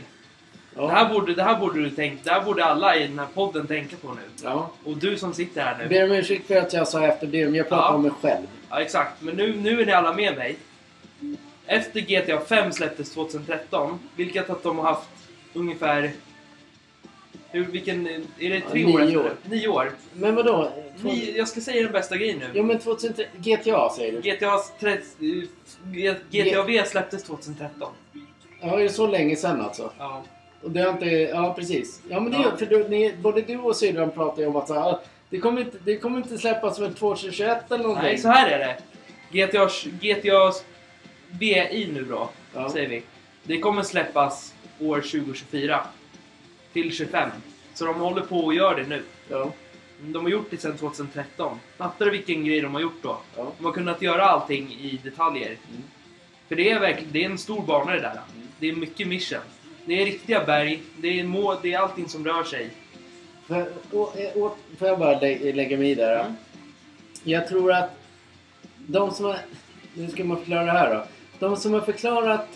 Ja. Det, här borde, det här borde du tänka, det här borde alla i den här podden tänka på nu. ja. Och du som sitter här nu. Ber om ursäkt för att jag sa efterbliven. Jag pratar Ja. om mig själv. Ja, exakt. Men nu, nu är ni alla med mig. Efter GTA 5 släpptes 2013, vilket att de har haft ungefär... Hur, vilken... Är det tre Ja, år nio efter? år. Nio år. Men vadå? Två- Ni, jag ska säga den bästa grejen nu. Jo men 2003... GTA säger du? GTA, 30, GTA V släpptes 2013. Ja, är det så länge sedan alltså? Ja. Och det har inte... Ja, precis. Ja, men det Ja. för du, ni, både du och syrran pratar ju om att så här, det, kommer inte, det kommer inte släppas för 2021 eller någonting. Nej, så här är det. GTA, GTA VI nu då, Ja. säger vi. Det kommer släppas år 2024. Till 25. Så de håller på och gör det nu. Ja. De har gjort det sedan 2013. Fattar du vilken grej de har gjort då? Ja. De har kunnat göra allting i detaljer. Mm. För det är verkligen det är en stor bana det där. Det är mycket mission. Det är riktiga berg, det är, må, det är allting som rör sig. För, och, eh, och, får jag bara lä, lägga mig i där? Mm. Jag tror att de som har... Nu ska man förklara det här då. De som har förklarat...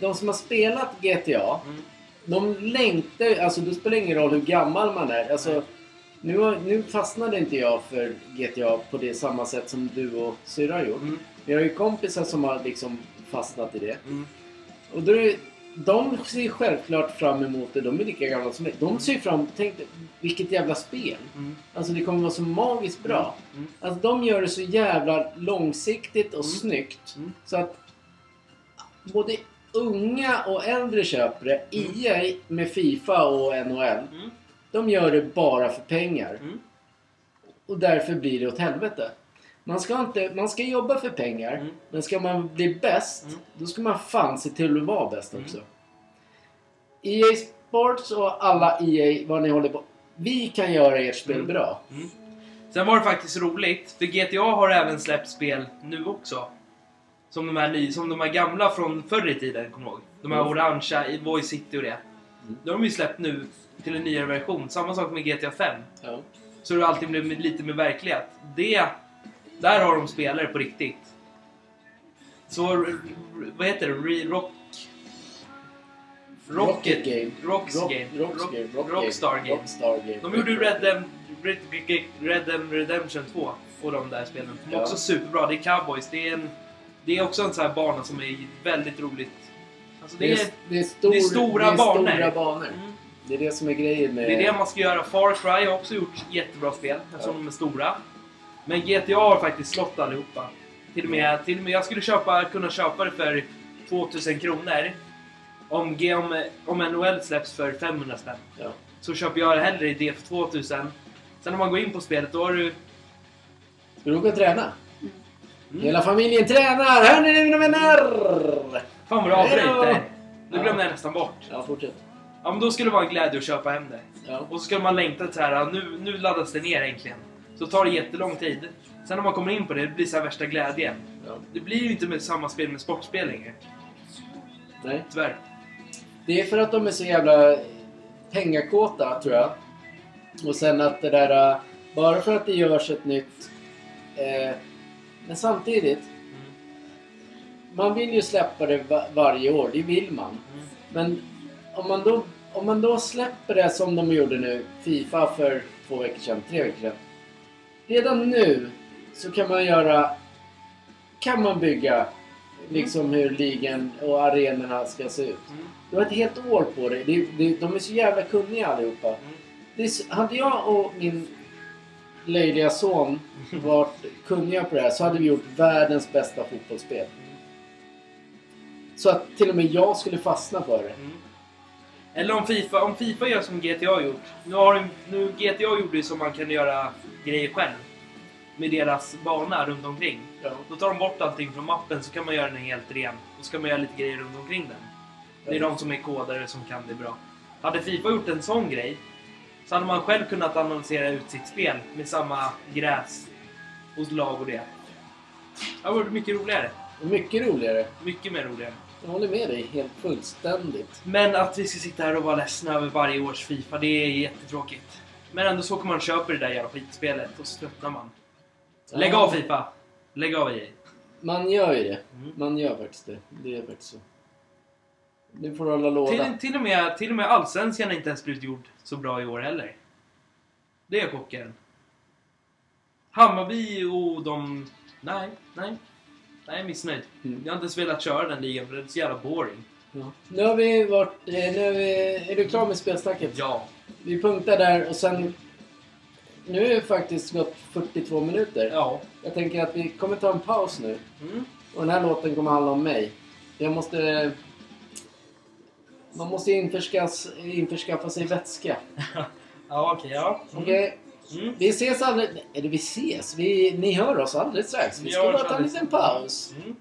De som har spelat GTA, Mm. De längtar Alltså det spelar ingen roll hur gammal man är. Alltså, nu, har- nu fastnade inte jag för GTA på det samma sätt som du och syrran gjort. Mm. Vi har ju kompisar som har liksom fastnat i det. Mm. Och då är det, de ser självklart fram emot det. De är lika gamla som mig. De ser fram... Tänk vilket jävla spel. Mm. Alltså det kommer vara så magiskt bra. Mm. Alltså de gör det så jävla långsiktigt och Mm. snyggt. Mm. Så att både unga och äldre köpare, EA med Fifa och NHL, Mm. de gör det bara för pengar. Mm. Och därför blir det åt helvete. Man ska, inte, man ska jobba för pengar, Mm. men ska man bli bäst, Mm. då ska man fan se till att vara bäst Mm. också. EA Sports och alla EA, vad ni håller på Vi kan göra ert spel Mm. bra. Mm. Sen var det faktiskt roligt, för GTA har även släppt spel nu också. Som de här, ny, som de här gamla från förr i tiden, kommer ihåg? De här Mm. orangea i Voice City och det. Mm. De har de ju släppt nu till en nyare version. Samma sak med GTA 5. Ja. Så det alltid blivit lite med verklighet. Det, där har de spelare på riktigt. Så, vad heter det? Re, rock... Rocket, Game. Rocks Rock, Game. Rocks Rock, Game. Rock Rockstar Game. Rockstar Game. De gjorde Red Dead, Red, Red Redemption 2 och de där spelen. De är Ja. också superbra. Det är cowboys. Det är, en, det är också en sån här bana som är väldigt roligt. Alltså det, Det är, det är, stor, det är stora det är banor. stora banor. mm, Det är det som är grejen med... det är det man ska göra. Far Cry har också gjort jättebra spel eftersom de är stora. Men GTA har faktiskt slått allihopa. Till och med, till och med jag skulle köpa, kunna köpa det för 2000 kronor. Om, om, om NHL släpps för 500 spänn. Ja. Så köper jag hellre det för 2000. Sen när man går in på spelet då har du... Ska du åka och träna? Mm. Hela familjen tränar! Hörni ni mina vänner! Fan vad du avbryter! Ja. Nu glömde jag nästan bort. Ja, fortsätt. Ja men då skulle det vara en glädje att köpa hem det. Ja. Och så skulle man längta så här, nu, nu laddas det ner äntligen. Så tar det jättelång tid. Sen när man kommer in på det, det blir så värsta glädjen. ja. Det blir ju inte med samma spel med sportspel längre. Nej. Tyvärr. Det är för att de är så jävla pengakåta, tror jag. Och sen att det där... äh, Bara för att det görs ett nytt... Eh, men samtidigt, Mm. man vill ju släppa det var varje år. Det vill man. Mm. Men om man då, om man då släpper det som de gjorde nu, Fifa för två veckor sedan, tre veckor sedan. Redan nu så kan man göra... Kan man bygga liksom hur ligan och arenorna ska se ut. Mm. Du har ett helt år på dig. Det, det, de är så jävla kunniga allihopa. Mm. Det är, hade jag och min löjliga son varit kunniga på det här så hade vi gjort världens bästa fotbollsspel. Så att till och med jag skulle fastna för det. Mm. Eller om Fifa, om Fifa gör som GTA har gjort. Nu, har nu GTA gjorde ju som man kan göra grejer själv. med deras bana runt omkring. Ja. Då tar de bort allting från mappen så kan man göra den helt ren. Och så kan man göra lite grejer runt omkring den. Det är de som är kodare som kan det bra. Hade Fifa gjort en sån grej så hade man själv kunnat annonsera ut sitt spel med samma gräs hos lag och det. Det hade varit mycket roligare. Mycket roligare. Mycket mer roligare. Jag håller med dig helt fullständigt. Men att vi ska sitta här och vara ledsna över varje års Fifa, det är jättetråkigt. Men ändå så kommer man köpa det där jävla skitspelet och så tröttnar man. Lägg av Fifa! Lägg av EA. Man gör ju det. Mm. Man gör faktiskt det. Det är faktiskt så. Nu får du hålla låda. Till, till, och med, till och med Allsvenskan har inte ens blivit gjord så bra i år heller. Det är chocken. Hammarby och de... Nej, nej. Nej, jag är missnöjd. Mm. Jag har inte ens velat köra den ligan för det är så jävla boring. Ja. Nu har vi varit... eh, Nu är, vi, är du klar med spelsnacket? Ja. Vi punktar där och sen... Nu är det faktiskt gått 42 minuter. Ja. Jag tänker att vi kommer ta en paus nu. Mm. Och den här låten kommer handla om mig. Jag måste... Man måste införskas, införskaffa sig vätska. Ja, okej, ja. Mm. Okej? Mm. Vi ses alldeles... Eller vi ses. Vi, ni hör oss alldeles strax. Vi Vi ska bara ta en liten paus. Mm.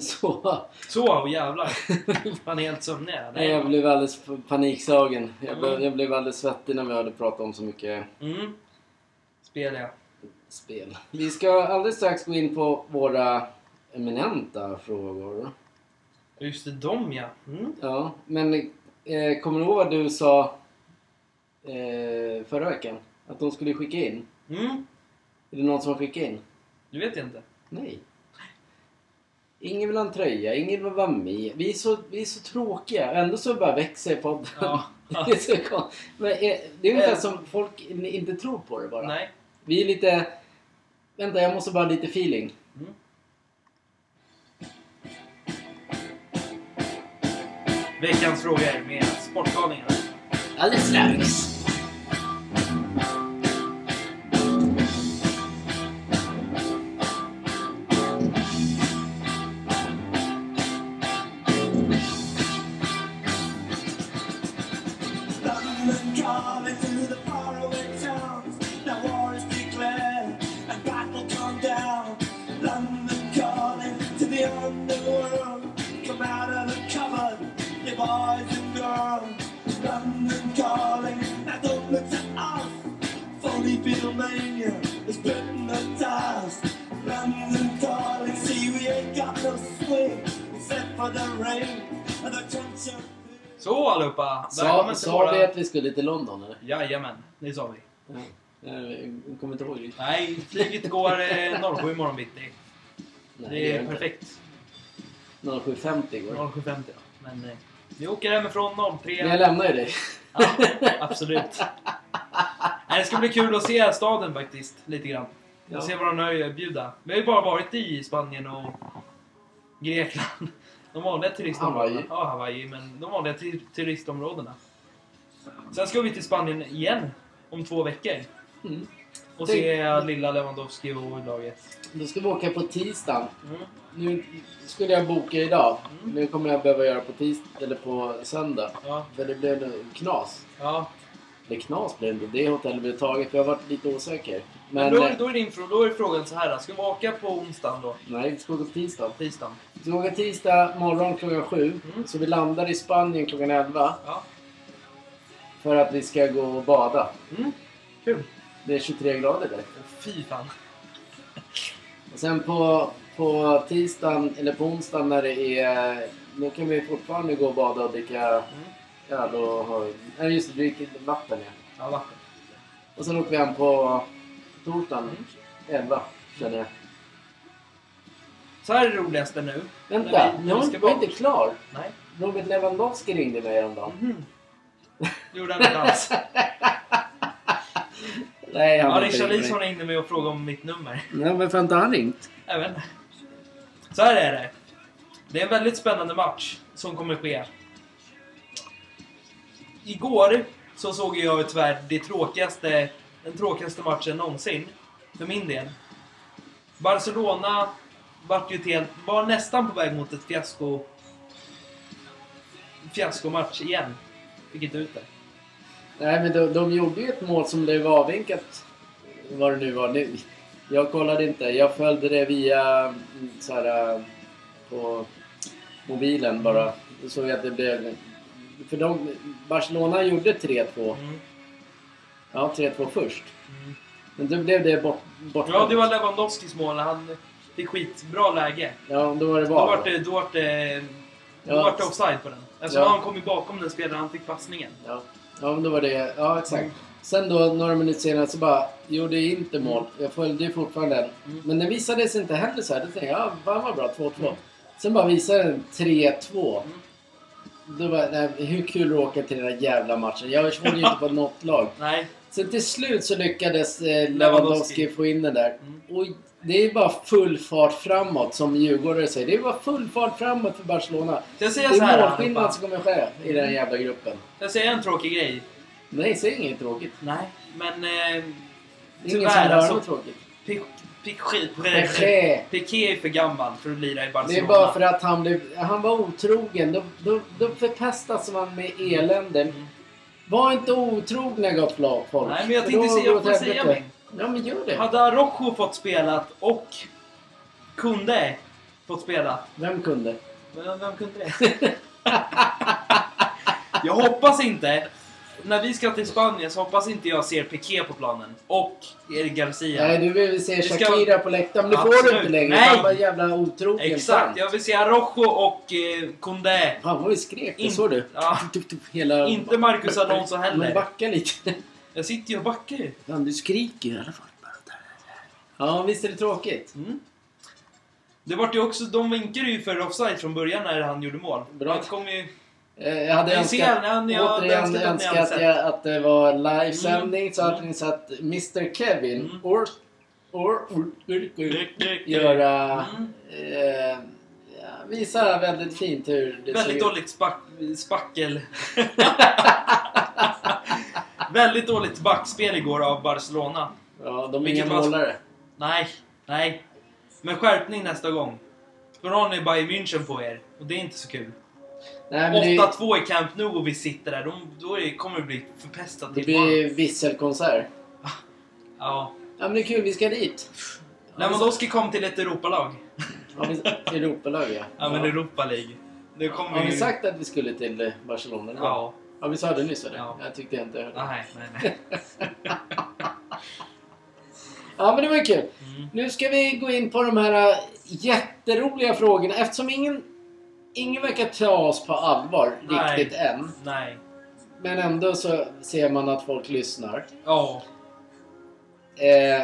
Så. Så, och jävlar. Fan, helt sömnig. Nej, jag blev alldeles panikslagen. Jag, Mm. blev, jag blev alldeles svettig när vi hörde prata om så mycket Mm. Spel ja. spel. Vi ska alldeles strax gå in på våra eminenta frågor. Just det, de ja. Mm. Ja, men eh, kommer du ihåg vad du sa eh, förra veckan? Att de skulle skicka in? Mm. Är det någon som har skickat in? Det vet jag inte. Nej. Ingen vill ha en tröja, ingen vill vara med. Vi är så, vi är så tråkiga. Ändå så bara växer podden. Ja. det, är så kon- Men, eh, det är ungefär Eh. som folk inte tror på det bara. Nej. Vi är lite... Vänta, jag måste bara ha lite feeling. Mm. Veckans frågor med Sportgalningarna. Alldeles strax. Så allihopa! Sa, sa våra... vi att vi skulle till London eller? Jajamän, det sa vi. Ja. Jag kommer inte ihåg. riktigt. Nej, flyget går eh, 07 imorgon bitti. Nej, Det är inte. perfekt. 07.50 igår. 07.50 ja. Men eh, vi åker hemifrån 03. Men jag lämnar ju dig. Ja, absolut. Nej, det ska bli kul att se staden faktiskt, lite grann. Ja. Se vad de har att erbjuda. Vi har ju bara varit i Spanien och Grekland. De vanliga turistområdena. Hawaii. Ja, Hawaii, men de vanliga tu- turistområdena. Sen ska vi till Spanien igen om två veckor. Mm. Och Tänk- se lilla Lewandowski och laget. Då ska vi åka på tisdagen. Mm. Nu skulle jag boka idag. Mm. Nu kommer jag behöva göra på tisdag eller på söndag. Ja, För det blev nu knas. ja. Eller knas blev det inte. Det hotellet blev taget för jag har varit lite osäker. Men, då, eh, då, är din, då är frågan så här. Ska vi åka på onsdagen då? nej, vi ska åka på tisdag. Tisdagen? Vi ska åka tisdag morgon klockan sju. Mm. Så vi landar i Spanien klockan elva. Ja. För att vi ska gå och bada. Mm. Kul. Det är 23 grader där. Fy fan. Och sen på, på tisdagen, eller på onsdagen när det är... Då kan vi fortfarande gå och bada och dricka Mm. öl och. Nej just det, dricka vatten ja. Ja, vatten. Och sen åker vi hem på torsdagen Mm. 11 känner jag. Så här är det roligaste nu. Vänta, vi- jag var inte klar. Nej. Robert Lewandowski ringde mig häromdagen. Det gjorde han inte alls. Nej, han Ja, har Richarlison mig. ringde mig och frågade om mitt nummer. Nej, men för inte han ringt? Jag vet inte. Så här är det. Det är en väldigt spännande match som kommer ske. Igår så såg jag tyvärr det tråkigaste, den tråkigaste matchen någonsin. För min del. Barcelona vart ju till, var nästan på väg mot ett fiasko... Fiaskomatch igen. Fick inte ut det. Nej, men de, de gjorde ju ett mål som blev avvinkat. Vad det nu var. Nu, jag kollade inte. Jag följde det via mm, så här, äh, på mobilen bara. Då såg att det blev... För de, Barcelona gjorde 3-2. Mm. Ja, 3-2 först. Mm. Men då blev det bort, bort Ja, det var Lewandowskis mål. Han fick skitbra läge. Ja, då var det Då VAR. det, då vart det, då Ja. vart det offside på den. Alltså Ja. han kom ju bakom den spelaren, han fick passningen. Ja. ja, men då var det... Ja, exakt. Sen då, några minuter senare, så bara gjorde inte mål. Jag följde ju fortfarande. Mm. Men den visade sig inte heller så här. Då tänkte jag, ja, fan vad bra, 2-2. Sen bara visade den 3-2. Mm. Då var nej, hur kul att åka till den där jävla matchen. Jag håller ju inte på något lag. Nej. Sen till slut så lyckades eh, Lewandowski få in den där. Mm. Och det är bara full fart framåt, som djurgårdare säger. Det är bara full fart framåt för Barcelona. Så jag Det säger så här är målskillnad som kommer ske i den här jävla gruppen. Jag säger en tråkig grej. Nej, säg inget tråkigt. Nej, men... Eh, Det ingen som hör alltså. något tråkigt. Piqué, är för gammal för att lira i Det Barcelona. är bara för att han, blev, han var otrogen. Då, då, då förpestas man med elände. Mm. Var inte otrogna gott folk. Nej, men jag För tänkte då säga, går jag det får åt säga helvete. Ja, men gör det. Hade Araujo fått spelat och kunde fått spela. Vem kunde? Vem, vem kunde det? jag hoppas inte. När vi ska till Spanien så hoppas inte jag ser Piqué på planen. Och Eric Garcia. Nej, du vill se ska- Shakira på läktaren. Men det får du inte längre. Nej. Han var jävla otrogen. Exakt, jag vill se Araujo och eh, Koundé. Fan vad vi skrek. Det In- såg du? Ja. Tup, tup, Hela... Inte Marcus Alonso Men heller. backa lite. Jag sitter ju och backar ju. Fan, du skriker i alla fall. Ja, visst är det tråkigt? Mm. Det vart ju också, de vinkade ju för offside från början när han gjorde mål. Bra. Han kom ju... Eh, Jag hade Jag önskat, jag hade återigen önskat att önskat sett. jag, att det var livesändning så att Mm. ni satt Mr Kevin Mm. or, or, göra... Mm. Eh, visa väldigt fint hur det Väldigt ser dåligt spack, spackel. Väldigt dåligt backspel igår av Barcelona. Ja, de är inga målare. Nej, nej. Men skärpning nästa gång. För har ni Bayern München på er. Och det är inte så kul. Nej, men det, 8-2 i Camp Nou och vi sitter där. Då är, kommer det bli förpestat det blir visselkonsert. Ja. Ja, men det är kul. Vi ska dit. Lewandowski kom till ett Europalag. Vi Europalag, ja. Ja, men Europa League. Det kommer Har vi ju... sagt att vi skulle till eh, Barcelona? eller? Ja. Ja, vi sa det nyss eller? Ja. Jag tyckte jag inte hörde. Nej, nej, nej. Ja, men det var ju kul. Mm. Nu ska vi gå in på de här äh, jätteroliga frågorna. Eftersom ingen, ingen verkar ta oss på allvar Nej. riktigt än. Nej. Men ändå så ser man att folk lyssnar. Ja. Eh,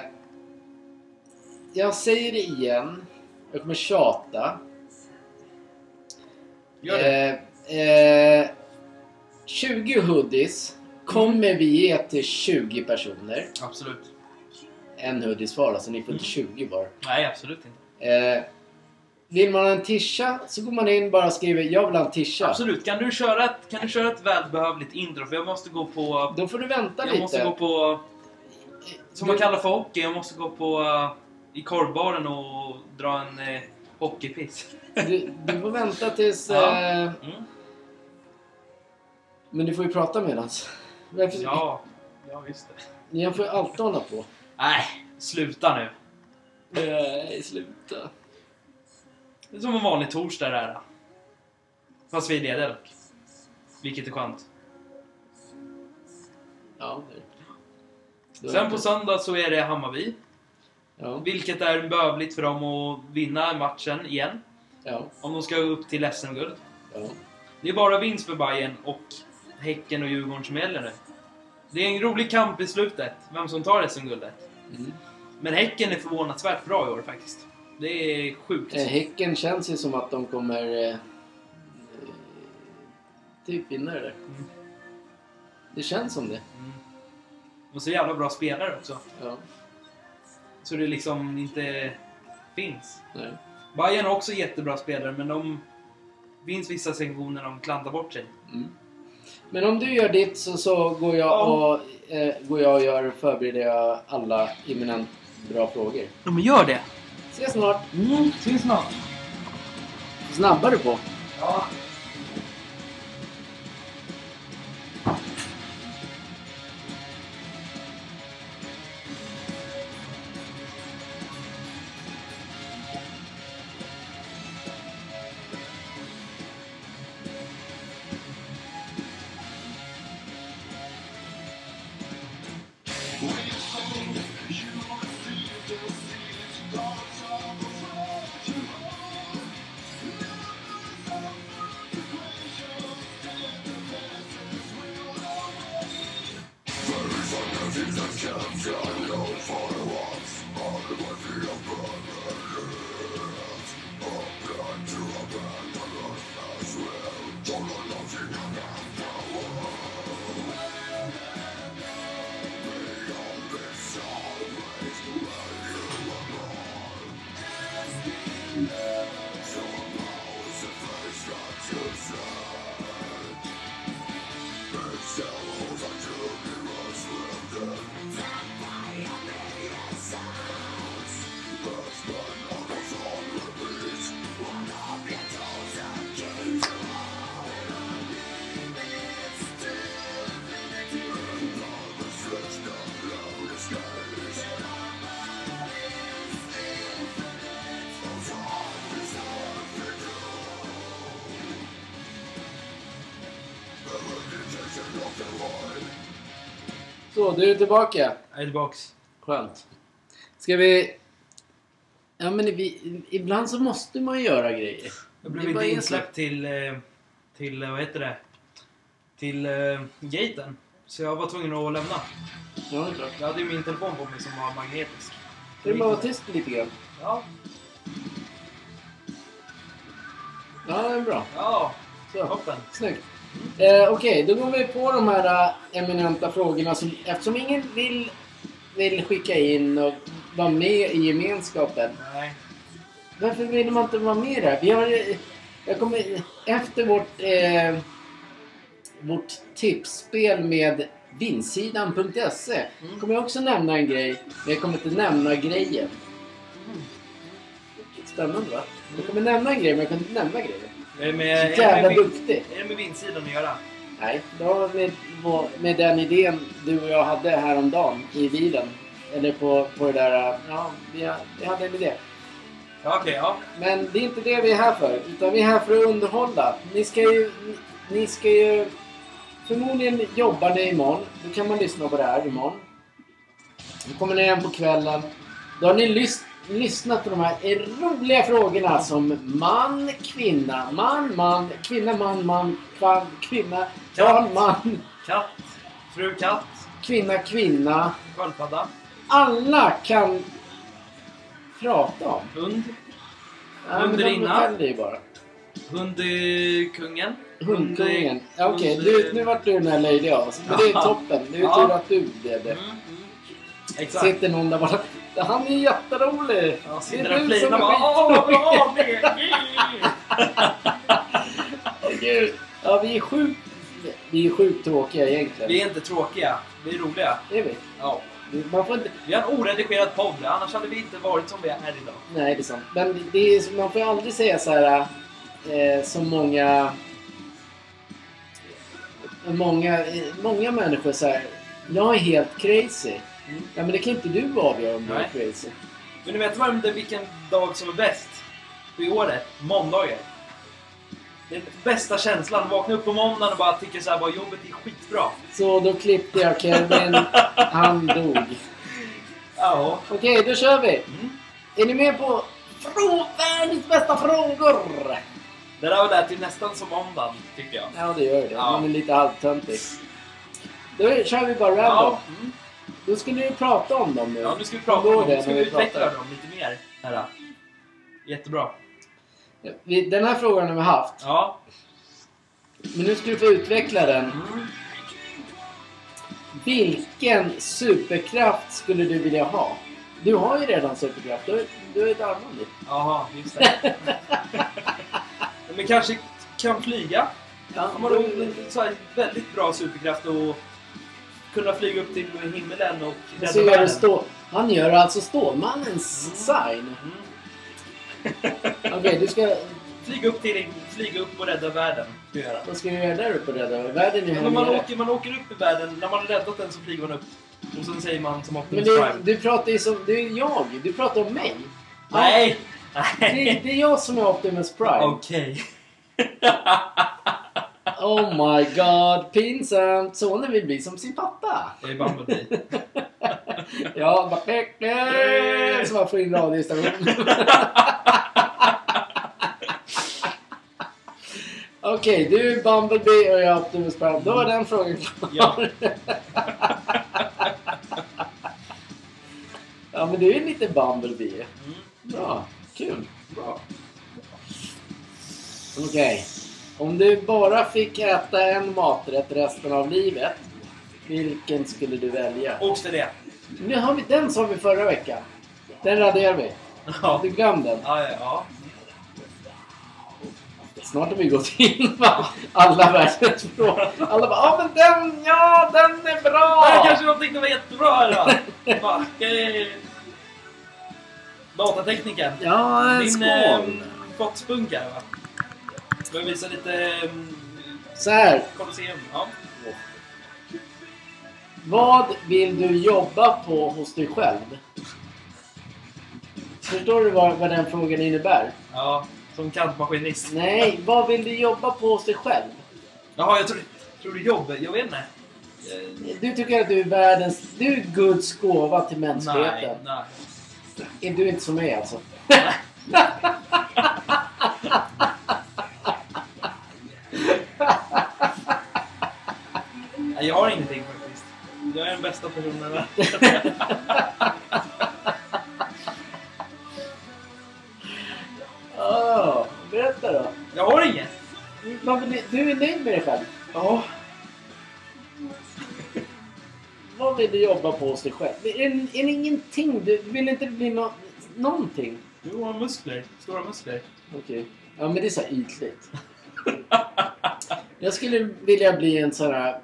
jag säger det igen. Jag kommer tjata. Gör det. Eh, eh, 20 hoodies kommer vi ge till 20 personer. Absolut. En hoodies var alltså, ni får Mm. inte 20 var. Nej, absolut inte. Eh, vill man ha en tisha så går man in bara och skriver jag vill ha en tisha. Absolut. Kan du köra ett, kan du köra ett välbehövligt intro? För jag måste gå på... Då får du vänta Jag lite. måste gå på... Som man kallar för hockey. Jag måste gå på... eh, I korvbaren och dra en uh, hockeypiss. Du, du får vänta tills... Ja. Eh, Mm. men du får ju prata medans. Varför- Ja. Ja, visst det. Ni får ju alltid hålla på. Nej, sluta nu. Nej, sluta. Det är som en vanlig torsdag det här. Fast vi är lediga dock. Vilket är skönt. Ja, det. Då är Sen det- på söndag så är det Hammarby. Ja, Vilket är behövligt för dem att vinna matchen igen. ja, Om de ska upp till SM-guld. ja. Det är bara vinst för Bayern och Häcken och Djurgården som gäller nu. Det är en rolig kamp i slutet, vem som tar SM-guldet. Mm. Men Häcken är förvånansvärt bra i år faktiskt. Det är sjukt. Eh, häcken känns ju som att de kommer... Eh, eh, typ vinna det där. Mm. Det känns som det. Mm. Och så jävla bra spelare också. Ja, Så det liksom inte finns. nej. Bayern har också jättebra spelare, men de finns vissa sektioner de klantar bort sig. Mm. Men om du gör ditt så, så går, jag Ja. och, eh, går jag och gör, förbereder jag alla eminent bra frågor. Ja, men gör det! Ses snart! Mm, syns snart! Snabbare på! Ja. Så, du är tillbaka. Jag är tillbaks. Skönt. Ska vi... Ja men vi, ibland så måste man göra grejer. Jag blev inte insläppt till, eh, till, eh, vad heter det? Till eh, gaten. Så jag var tvungen att lämna. Ja, det är klart. Jag hade ju min telefon på mig som var magnetisk. Ska du bara vara tyst lite grann? Ja, Ja, det är bra. ja, Så. toppen. Snyggt. Eh, Okej, då går vi på de här äh, eminenta frågorna. Som, eftersom ingen vill, vill skicka in och vara med i gemenskapen. Nej. Varför vill man inte vara med där? Vi har, eh, jag kommer, efter vårt, eh, vårt tipsspel med vinsidan.se Mm. kommer jag också nämna en grej. Men jag kommer inte nämna grejen. Spännande va? Jag kommer nämna en grej men jag kommer inte nämna grejen. Med, Så jävla med, duktig. är det med vindsidan att göra? Nej, det var med, med den idén du och jag hade häromdagen i bilen. Eller på, på det där... Ja, vi, vi hade en idé. Ja, okej, ja. Men det är inte det vi är här för. Utan vi är här för att underhålla. Ni ska ju... Ni, ni ska ju... Förmodligen jobbar ni imorgon. Då kan man lyssna på det här imorgon. Då kommer ni hem på kvällen. Då har ni lys- lyssnat på de här roliga frågorna som man, kvinna, man, man, kvinna, man, man, kvann, kvinna, barn, man, Katt. Fru katt. kvinna, kvinna. Sköldpadda. Alla kan prata om. Hund. Ja, men de Hundarinna. kan det ju bara. Hundkungen. Hundkungen. Ja, Okej, hund- du, nu vart du den här löjliga av oss. Men det är Ja. toppen. Det är ju Ja. tur att du blev det. Mm. mm. Exakt. Sitter någon där bara. Han är jätterolig. Ja, där du flinar som skitrolig." Gud. Ja, vi är sjukt... Vi är sjukt tråkiga egentligen. Vi är inte tråkiga. Vi är roliga. Det är vi. Ja. Man får inte... Vi har en oredigerad podd. Annars hade vi inte varit som vi är idag. Nej, det är sant. Men det är, man får ju aldrig säga så här eh, som många... Många, många människor så här. Jag är helt crazy. Mm. Ja, men det kan inte du avgöra om du är Nej. crazy. Men ni vet vad, det- vilken dag som är bäst? På året? Måndagar. Den bästa känslan. Vakna upp på måndagen och bara tycka så här, bara jobbet är skitbra. Så då klippte jag Kevin. Han dog. Ja. Okej, då kör vi. Mm. Är ni med på frå- världens bästa frågor? Det där var det till nästan som måndagen, tycker jag. Ja, det gör det. Ja. Man är lite halvtöntig. Då kör vi bara random. Ja, mm. Då ska ni ju prata om dem nu. ja nu ska vi prata om dem. Nu ska vi utveckla dem lite mer. Här. Jättebra. Den här frågan har vi haft. Ja. Men nu ska du få utveckla den. Mm. Vilken superkraft skulle du vilja ha? Du har ju redan superkraft. Du, du är ett armband. Jaha, just det. Men kanske kan flyga. Ja, man har väldigt bra superkraft och kunna flyga upp till himmelen och så rädda gör världen. det stå, han gör alltså Stålmannens sign. Mm. Okej, du ska... Flyga upp till flyga upp och rädda världen. Jag. Vad ska du göra där uppe Rädda? Världen är Ja, här men man, nere. åker, man åker upp i världen, när man har räddat den så flyger man upp. Och sen säger man som Men Optimus du, Prime. du pratar ju som... Du är jag. Du pratar om mig. Nej! Det, Nej! det är jag som är Optimus Prime. Okej. Oh my god, pinsamt. Sonen vill bli som sin pappa. Jag är Bumblebee. Ja, bara... Så man får in radiostationen. Okej, du är Bumblebee och jag är Optimus Prime. Då var den frågan klar. Ja. ja, men du är lite Bumblebee. Mm. Bra, kul. Bra. Okej. Om du bara fick äta en maträtt resten av livet, vilken skulle du välja? Oxfilé. Nu har vi, den sa vi förra veckan. Den raderar vi. Ja. Du glöm den. Ja, ja. Snart har vi gått in på alla världens frågor. Alla bara ja men den, ja den är Det bra! här kanske de tyckte var jättebra då. Bara, eh, Datatekniken. Ja, Din skål! eh, gottspunk här va? Jag visa lite eh, Så här, Colosseum? Ja. vad vill du jobba på hos dig själv? Förstår du vad, vad den frågan innebär? ja, som kantmaskinist. Nej, vad vill du jobba på hos dig själv? Jaha, jag tror, tror du jobb? Jag vet inte. Eh, Du tycker att du är världens... Du är Guds gåva till Nej, mänskligheten. nej. Är du inte som mig alltså? Nej, Jag har ingenting faktiskt. Jag är den bästa personen i världen. Oh, berätta då. Jag har inget! Du, är nöjd med dig själv? Ja. Vad vill du jobba på hos dig själv? Är, är det ingenting? Du vill inte bli nå någonting? Du har muskler. Stora muskler. Okej. Ja, men det är så ytligt. Jag skulle vilja bli en sån här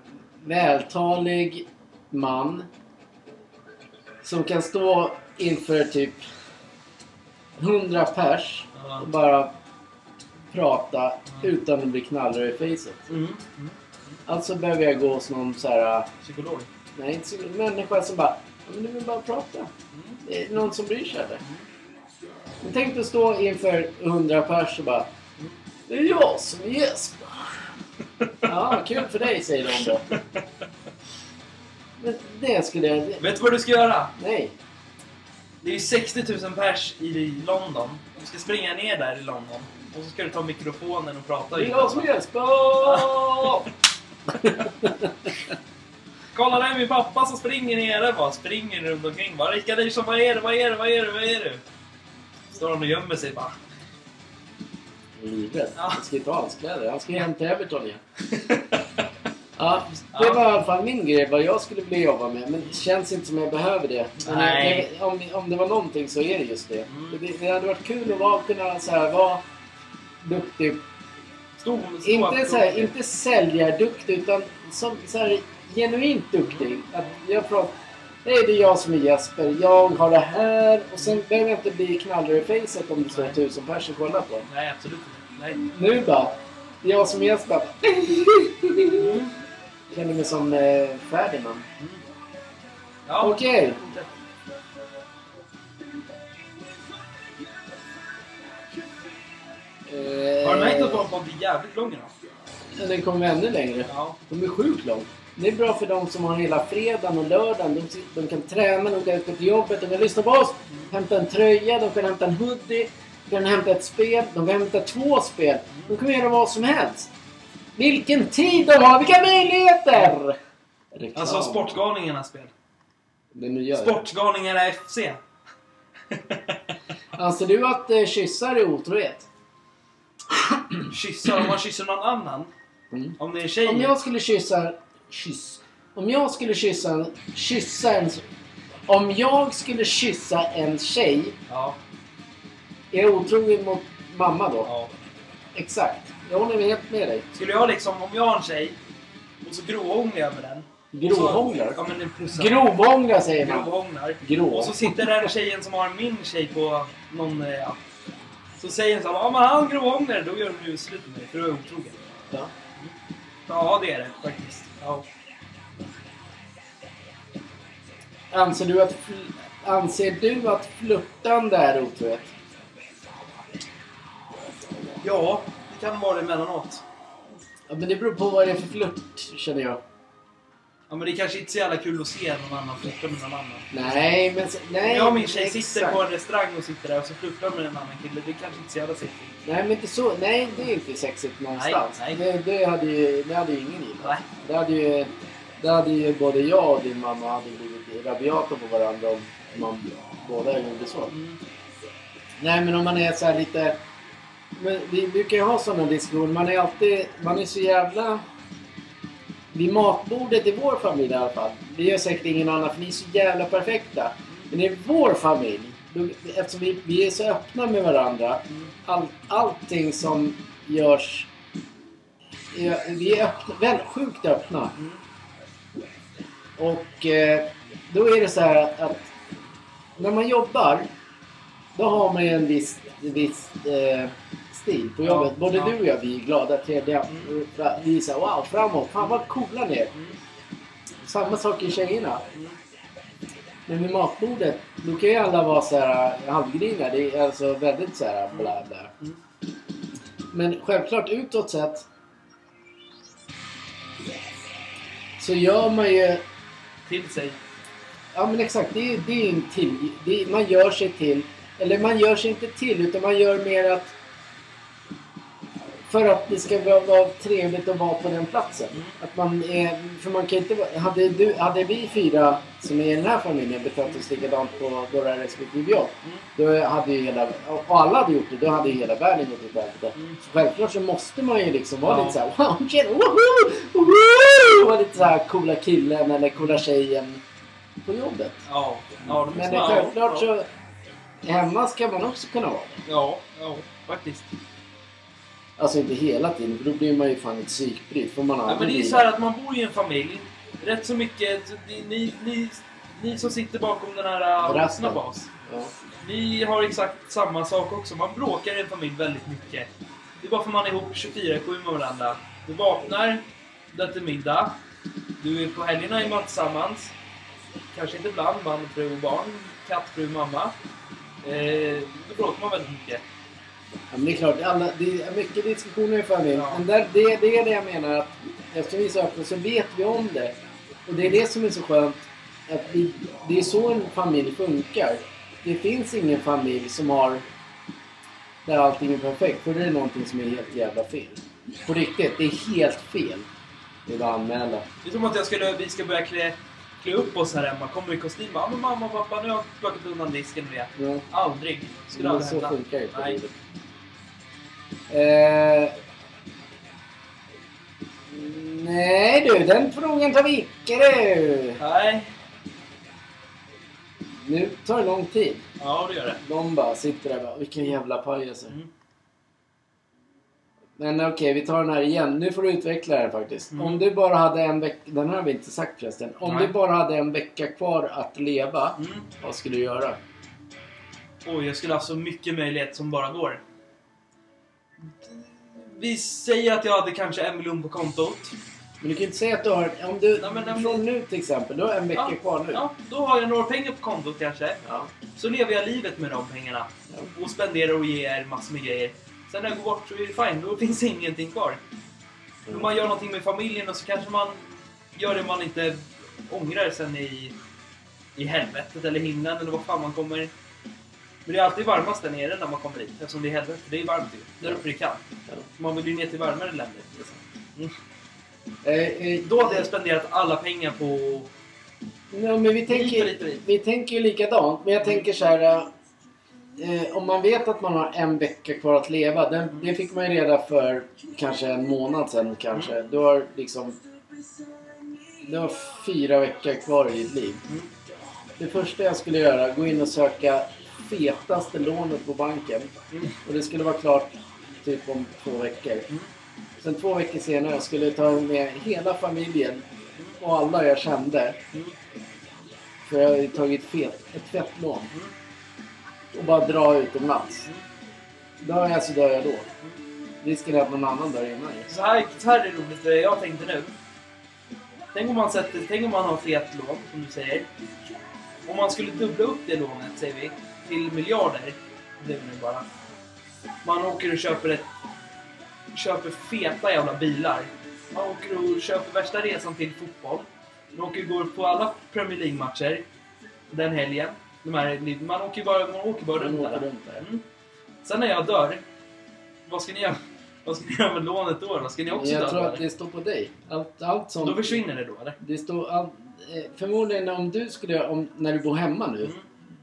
vältalig man som kan stå inför typ 100 pers och bara prata utan att bli knallröd i facet. Mm. Mm. Alltså behöver jag gå hos någon så här... Psykolog. Nej, inte så, människa som bara... Ja, men du vill bara prata. Mm. Det är någon som bryr sig eller? Men tänk dig att stå inför 100 pers och bara... Det är jag som är Jesper. Ja, kul för dig säger de då. Men det skulle jag... Vet du vad du ska göra? Nej. Det är ju 60 000 pers i London. Du ska springa ner där i London. Och så ska du ta mikrofonen och prata. Det är jag som är Jesper! Kolla där är min pappa som springer nere bara. Springer runt omkring. Bara Rickard Larsson, vad är det? Vad är det? Vad är det? Vad är det? Står han och gömmer sig bara. Livrädd. Ja. Han ska inte ha hans kläder. Han ska hem till Everton igen. Ja, det Ja. var i alla fall min grej, vad jag skulle vilja jobba med. Men det känns inte som jag behöver det. Nej. det- Om, om det var någonting så är det just det. Mm. Det, det hade varit kul att vara, kunna så här, vara duktig. Stå, stå Inte, så här, inte säljarduktig utan som, så här, genuint duktig. Att jag pratar, Hej, det är jag som är Jesper. Jag har det här. Och sen behöver jag inte bli knallröd i facet om det står tusen personer och kollar på. Nej, absolut inte. Nej. Nu bara. Det är jag som är Jesper. Mm. Känner mig som eh, Ferdinand. Ja. Okej. Eh, Har du märkt att de blir jävligt långa då? ja, Den kommer ännu längre. Ja. De är sjukt lång. Det är bra för de som har hela fredagen och lördagen. De, de kan träna, de kan åka till jobbet, de kan lyssna på oss, hämta en tröja, de kan hämta en hoodie, de kan hämta ett spel, de kan hämta två spel. De kan göra vad som helst. Vilken tid de har! Vilka möjligheter! Reklam. Alltså Sportgalningarnas spel. Sportgalningarna FC. Anser du att eh, kyssar är otrohet? Kyssar, om man kysser någon annan. Mm. Om det är tjej. Om jag skulle kyssa... Kyss. Om jag skulle kyssa en... Kyssa en... Om jag skulle kyssa en tjej, Ja. är jag otrogen mot mamma då? ja. Exakt. Jag håller helt med dig. Skulle jag liksom, om jag har en tjej och så grovhånglar jag med den. Grovhånglar? Ja. Grovhånglar säger man. Grovhånglar. Grov. Och så sitter den tjejen som har min tjej på någon eh, app. Så säger den så här, ja men han grovhånglar, då gör de ju slut med mig för då är otrogen. Ja. Ja det är det faktiskt. Ja. Anser du att... Anser du att flörtande är otrohet? ja, det kan vara det emellanåt. Ja, men det beror på vad det är för flört, känner jag. Ja men det är kanske inte så jävla kul att se någon annan flirta med någon annan. Nej, men... så- Nej, jag och min tjej exakt. sitter på en restaurang och sitter där och så flirtar med en annan kille, det är kanske inte så jävla sexigt. Nej, men inte så. Nej, det är inte sexigt någonstans. Nej, Det, det, hade ju, det hade ju ingen gillat. Nej. Det hade ju, det hade ju både jag och din mamma hade blivit rabiata på varandra om man båda gjorde så. Mm. Nej, men om man är så här lite... Men vi brukar ju ha sådana diskussioner. Man är alltid... Man är så jävla... Vid matbordet i vår familj i alla fall. Det gör säkert ingen annan för ni är så jävla perfekta. Men i vår familj, då, eftersom vi, vi är så öppna med varandra. All, allting som görs... är- Vi är öppna, väl, sjukt öppna. Och eh, då är det så här att när man jobbar då har man ju en viss, viss eh, stil på Ja, jobbet. Både ja. du och jag, vi är glada, trevliga. Mm. Vi är så här, wow, framåt. Fan vad coola ni är. Mm. Samma sak i tjejerna. Mm. Men vid matbordet, då kan ju alla vara så här halvgriniga. Det är alltså väldigt så här bla bla. Mm. Men självklart utåt sett så gör man ju Till sig. Ja men exakt, det är, det är en till. Är, man gör sig till. Eller man gör sig inte till utan man gör mer att... För att det ska vara, trevligt att vara på den platsen. Att man är, för man kan inte hade, du, hade vi fyra som är i den här familjen betett oss likadant på våra respektive jobb. Då hade ju hela, och alla hade gjort det, då hade ju hela världen gått åt helvete. Mm. Så självklart så måste man ju liksom vara Ja. lite såhär wow, tjena, woho, woho! Vara lite såhär coola killen eller coola tjejen på jobbet. Ja. ja Men självklart så... Hemma ska man också kunna vara det. Ja, ja, faktiskt. Alltså inte hela tiden, för då blir man ju fan ett psykbryt. Man Ja, aldrig men det är så här att man bor i en familj. Rätt så mycket, ni, ni, ni, ni som sitter bakom den här äh, Rasten. oss. Ja. Ni har exakt samma sak också. Man bråkar i en familj väldigt mycket. Det är bara för man är ihop 24-7 med varandra. Du vaknar, du äter middag. Du är på helgerna är man tillsammans. Kanske inte ibland, man, fru och barn. Katt, fru, mamma. Eh, då bråkar man väldigt mycket. Ja, men det är klart, alla, det är mycket diskussioner i familjen. Ja. Men där, det, det är det jag menar att eftersom vi är så öppna så vet vi om det. Och det är det som är så skönt. Att vi, det är så en familj funkar. det finns ingen familj som har där allting är perfekt. För det är någonting som är helt jävla fel. På riktigt, det är helt fel. Det vill jag anmäla. Det är som att jag skulle, vi ska börja klä, klä upp oss här hemma. Kommer i kostym. Ja men mamma och pappa nu har jag plockat undan disken med det. Ja. Aldrig. Skulle aldrig så hända. funkar ju Nej. Eh, nej du, den frågan tar vi icke du. Nej. Nu tar det lång tid. Ja det gör det. De bara sitter där och bara, vilka jävla pajaser. Mm. Men okej, vi tar den här igen. Nu får du utveckla den faktiskt. Mm. Om du bara hade en vecka... Den här har vi inte sagt förresten. Om Nej. du bara hade en vecka kvar att leva, Mm. vad skulle du göra? Oj, jag skulle ha så mycket möjlighet som bara går. Vi säger att jag hade kanske en miljon på kontot. Men du kan inte säga att du har... Om du... Nej, men från det- nu till exempel. Du har en vecka Ja, kvar nu. Ja, då har jag några pengar på kontot kanske. Ja. Så lever jag livet med de pengarna. Ja. Och spenderar och ger massor med grejer. Sen när jag går bort så är det fine, då finns ingenting kvar. Om man gör någonting med familjen och så kanske man gör det man inte ångrar sen i, i helvetet eller himlen eller vad fan man kommer. Men det är alltid varmast där nere när man kommer dit eftersom det är helvete. Det är varmt ju. Där uppe är det kallt. Man vill ju ner till varmare länder. Mm. Eh, eh, Då hade jag spenderat alla pengar på... Ja, men vi tänker, vi tänker ju likadant. Men jag tänker så här. Eh, om man vet att man har en vecka kvar att leva. Den, det fick man ju reda för kanske en månad sedan kanske. Du har liksom... Du har fyra veckor kvar i ditt liv. Mm. Det första jag skulle göra, gå in och söka fetaste lånet på banken. Mm. Och det skulle vara klart typ om två veckor. Mm. Sen två veckor senare skulle jag ta med hela familjen och alla jag kände. Mm. För jag har ju tagit fet, ett fett lån. Och bara dra utomlands. Dör jag så dör jag då. Risken är att någon annan dör innan ju. Så här, så här är det roligt, det jag tänkte nu. Tänk om man, sätter, tänk om man har fet lån, som du säger. Om man skulle dubbla upp det lånet, säger vi, till miljarder. Det är det nu bara. Man åker och köper ett... Köper feta jävla bilar. Man åker och köper värsta resan till fotboll. Man åker och går på alla Premier League-matcher. Den helgen. De här, man åker bara, man åker bara Man runt åker runt där. Mm. Sen när jag dör, vad ska ni göra? Vad ska ni göra med lånet då? Vad ska ni också Jag dö tror att eller? det står på dig. Allt, allt sånt. Då försvinner det då eller? Det står allt, eh, förmodligen om du skulle om, när du bor hemma nu. Mm.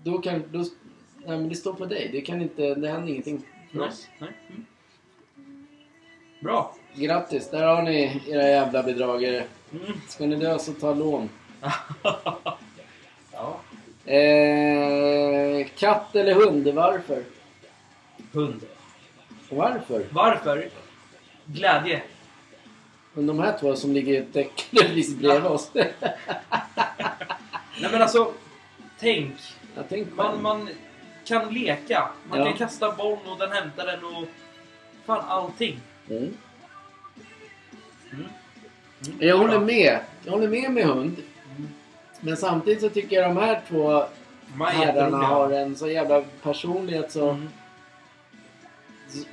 Då kan, då, nej men det står på dig. Det kan inte, det händer ingenting för Nej. oss. Nej. Mm. Bra. Grattis, där har ni era jävla bedragare. Mm. Ska ni dö så ta lån. ja. Eh, katt eller hund? Varför? Hund. Varför? Varför? Glädje. Men de här två som ligger precis bredvid oss. Nej men alltså, tänk. Jag tänkte Man, man kan leka. Man Ja. kan kasta boll och den hämtar den och... Fan allting. Mm. Mm. Mm. Jag håller med. Jag håller med med hund. Mm. Men samtidigt så tycker jag de här två herrarna har en så jävla personlighet så... Mm.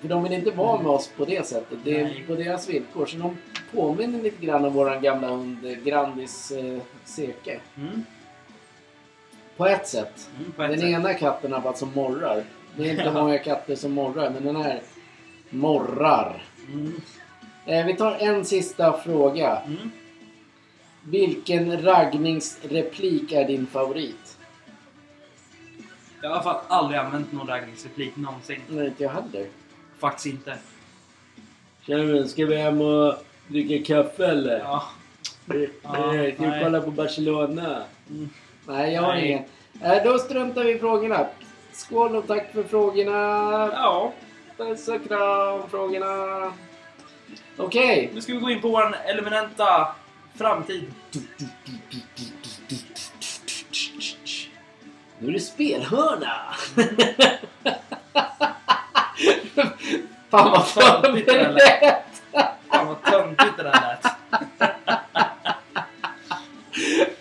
För de vill inte vara med oss på det sättet. Det är Nej. på deras villkor. Så de påminner lite grann om våran gamla hund eh, Grandis eh, Seke. Mm. På ett sätt. Mm. På ett Den sätt. ena katten har varit som morrar. Det är inte många katter som morrar, men den här morrar. Mm. Eh, vi tar en sista fråga. Vilken raggningsreplik är din favorit? Jag har i alla fall aldrig använt någon raggningsreplik någonsin. Nej, inte jag heller. Faktiskt inte. Tjena, ska vi hem och dricka kaffe eller? Ja. Eh, Ja, eh, Ska vi kolla på Barcelona? Mm. Nej, jag har Nej. ingen. Eh, då struntar vi i frågorna. Skål och tack för frågorna. Ja. Puss och kram, frågorna. Okej. Nu ska vi gå in på vår eminenta framtid. Nu är det spelhörna. Fan vad töntigt det där förberett. Fan vad töntigt det där lät.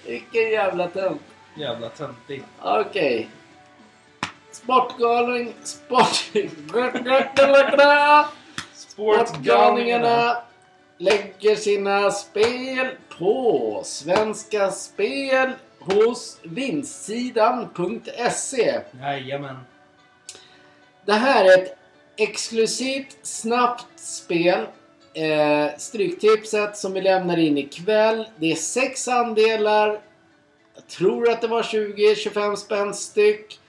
Vilken jävla tönt. Jävla töntigt. Okej. Sportgalning... Sport... Sportgalningarna. Lägger sina spel på Svenska Spel hos vinstsidan.se. Jajamän. Det här är ett exklusivt, snabbt spel. Eh, stryktipset som vi lämnar in ikväll. Det är sex andelar. Jag tror att det var 20-25 spänn styck.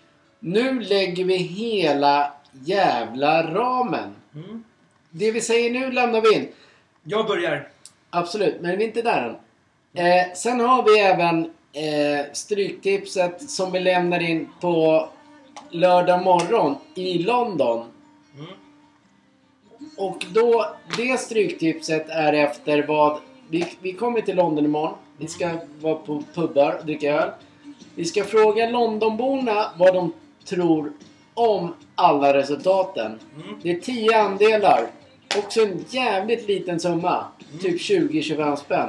Nu lägger vi hela jävla ramen. Mm. Det vi säger nu lämnar vi in. Jag börjar. Absolut, men vi är inte där än. Eh, sen har vi även eh, Stryktipset som vi lämnar in på lördag morgon i London. Mm. Och då, det Stryktipset är efter vad... Vi, vi kommer till London imorgon. Vi ska vara på pubbar och dricka öl. Vi ska fråga Londonborna vad de tror om alla resultaten. Mm. Det är 10 andelar. Också en jävligt liten summa. Typ 20-25 spänn.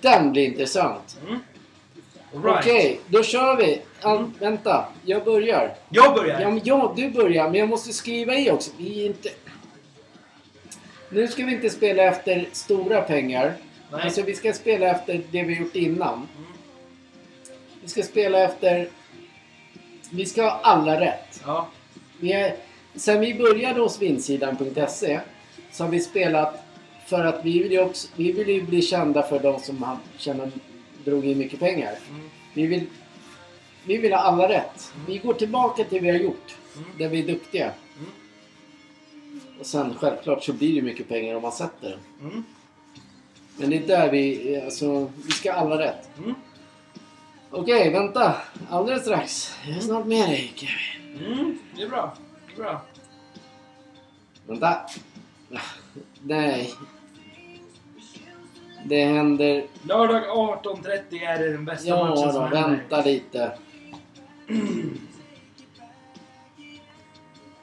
Den blir intressant. Mm. Right. Okej, då kör vi. An, vänta, jag börjar. Jag börjar. Ja, men ja, du börjar. Men jag måste skriva i också. Vi är inte... Nu ska vi inte spela efter stora pengar. Nej. Alltså, vi ska spela efter det vi gjort innan. Mm. Vi ska spela efter... Vi ska ha alla rätt. Ja. Vi är, sen vi började hos Vindsidan.se så har vi spelat för att vi vill ju, också, vi vill ju bli kända för de som har, känner, drog in mycket pengar. Mm. Vi vill, vi vill ha alla rätt. Vi går tillbaka till det vi har gjort. Mm. Där vi är duktiga. Mm. Och sen självklart så blir det mycket pengar om man sätter. Mm. Men det är där vi, alltså, vi ska ha alla rätt. Mm. Okej, vänta. Alldeles strax. Jag är snart med dig Kevin. Mm. Det är bra. Är bra. Vänta. Nej. Det händer... Lördag 18.30 är det den bästa Ja matchen då, som händer. vänta lite.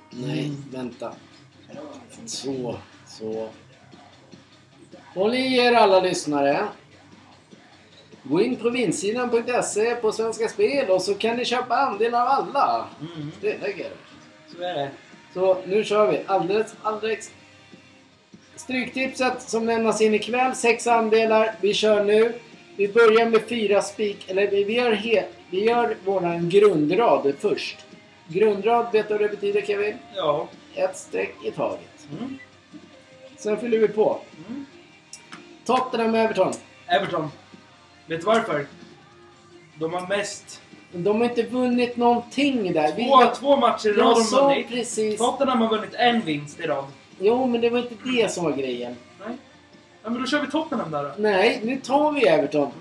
Nej, vänta. Så, så. Håll i er alla lyssnare. Gå in på vinstsidan.se på Svenska Spel och så kan ni köpa andel av alla. Mm. Det lägger Så är det. Så nu kör vi. Alldeles, alldeles. Stryktipset som lämnas in ikväll. Sex andelar. Vi kör nu. Vi börjar med fyra spik... Eller vi gör, he, vi gör våran grundrad först. Grundrad, vet du vad det betyder Kevin? Ja. Ett streck i taget. Mm. Sen fyller vi på. Mm. Tottenham Everton. Everton. Vet du varför? De har mest... De har inte vunnit någonting där. Två, två matcher i rad jag har de vunnit. precis... Tottenham har vunnit en vinst i rad. Jo, men det var inte det som var grejen. Nej. Ja, men då kör vi Tottenham där då. Nej, nu tar vi Everton.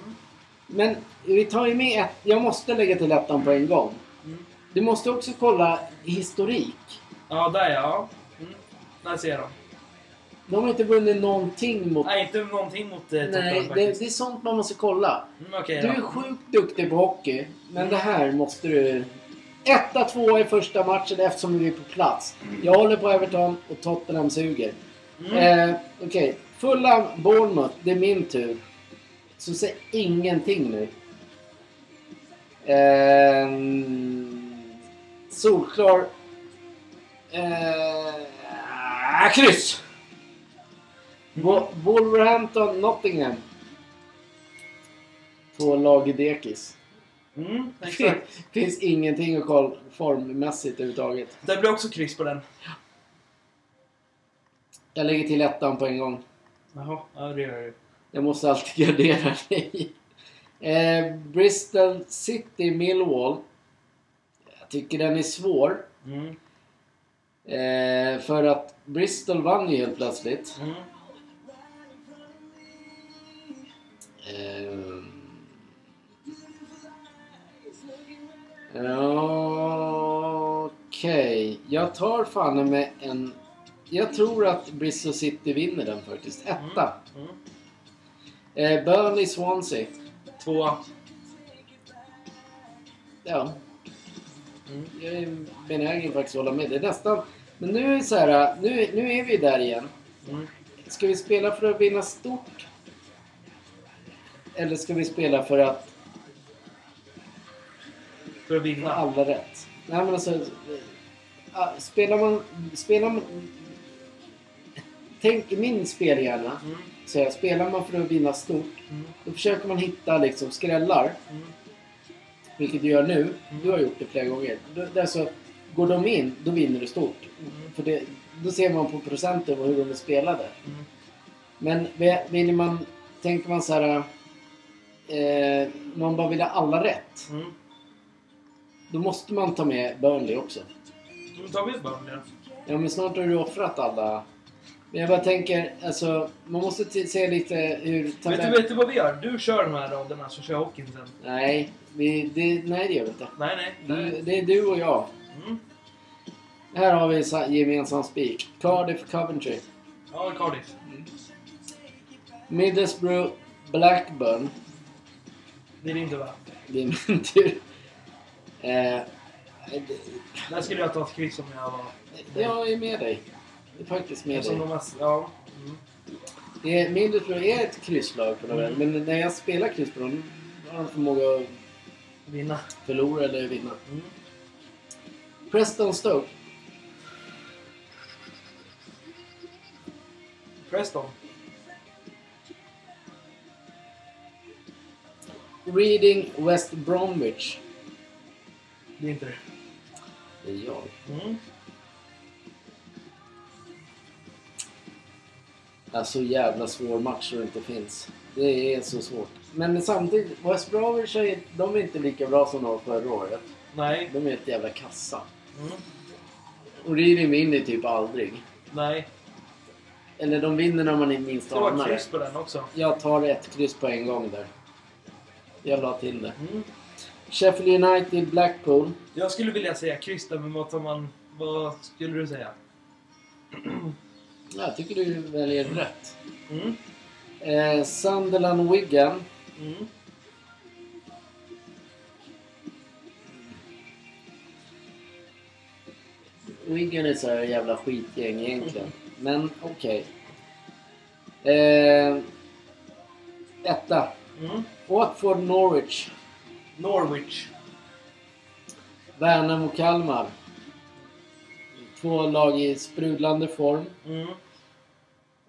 Men vi tar ju med ett... Jag måste lägga till ettan på en gång. Mm. Du måste också kolla historik. Ja, där ja. Mm. Där ser de. De har inte vunnit någonting mot... Nej, inte någonting mot eh, Tottenham Nej, det, faktiskt. det är sånt man måste kolla. Mm, Okej Du då. är sjukt duktig på hockey, men det här måste du... Etta, tvåa i första matchen eftersom vi är på plats. Jag håller på Everton och Tottenham suger. Mm. Eh, Okej, fulla Bournemouth, det är min tur. Så säg ingenting nu. Eh, solklar... Eh, kryss! Wo- Wolverhampton, Nottingham. Två lag i dekis. Mm, exakt. Finns ingenting att kolla formmässigt överhuvudtaget. Det blir också kryss på den. Jag lägger till ettan på en gång. Jaha, ja det gör du. Jag måste alltid gardera dig. Eh, Bristol City Millwall. Jag tycker den är svår. Mm. Eh, för att Bristol vann ju helt plötsligt. Mm. Eh, ja, Okej, jag tar fan med en... Jag tror att Bristol City vinner den faktiskt. Etta. Mm. Eh, Burnley Swansea. Tvåa. Ja, Mm. jag är benägen faktiskt att hålla med. Det är nästan... Men nu är så här, nu, nu är vi där igen. Mm. Ska vi spela för att vinna stort? Eller ska vi spela för att För att vinna. alla rätt? Nej men alltså... eh, ah, Spelar man... Spelar man... tänk i min spelhjärna. Mm. Så jag, spelar man för att vinna stort. Mm. Då försöker man hitta liksom skrällar. Mm. Vilket du gör nu. Du har gjort det flera gånger. Då, det är så, går de in, då vinner du stort. Mm. För det, då ser man på procenten och hur de är spelade. Mm. Men vi- vill man, tänker man så här... Eh, man bara vill ha alla rätt. Mm. Då måste man ta med Burnley också. Då tar ett Burnley. Ja men snart har du offrat alla. Men jag bara tänker, alltså man måste se lite hur Vet tabell... du, vet du vad vi gör? Du kör de här raderna så kör jag Hockinson. Nej, vi, det, nej det gör vi inte. Nej, nej. Du, det är du och jag. Mm. Här har vi sa- gemensam spik. Cardiff Coventry. Ja, Cardiff. Middlesbrough Blackburn. Det är din tur va? Det är min tur. Eh, Där skulle jag ta ett kryss om jag var... jag är med dig. Jag är faktiskt med Eftersom dig. de har... Ja. Mm. Det är, Middlesbrough är ett krysslag på något Mm. Men när jag spelar kryss på dem har de förmåga att Vinna. förlora eller vinna. Mm. Preston Stoke. Preston. Reading West Bromwich. Det är inte det. Det är jag. Mm. Ja, så jävla svår match så det inte finns. Det är så svårt. Men samtidigt, West Bromwich är, de är inte lika bra som de var förra året. Nej. De är ett jävla kassa. Mm. Och Reading vinner typ aldrig. Nej. Eller de vinner när man minst Det var anar det. kryss på den också. Jag tar ett kryss på en gång där. Jag la till det. Mm. Sheffield United Blackpool. Jag skulle vilja säga kryss där, men vad tar man... Vad skulle du säga? Jag tycker du väljer rätt. Mm. Eh, Sunderland Wigan. Mm. Wigan är så här jävla skitgäng egentligen. Men okej. Eh, etta. Mm. Watford Norwich. Norwich. Värnamo Kalmar. Två lag i sprudlande form. Mm.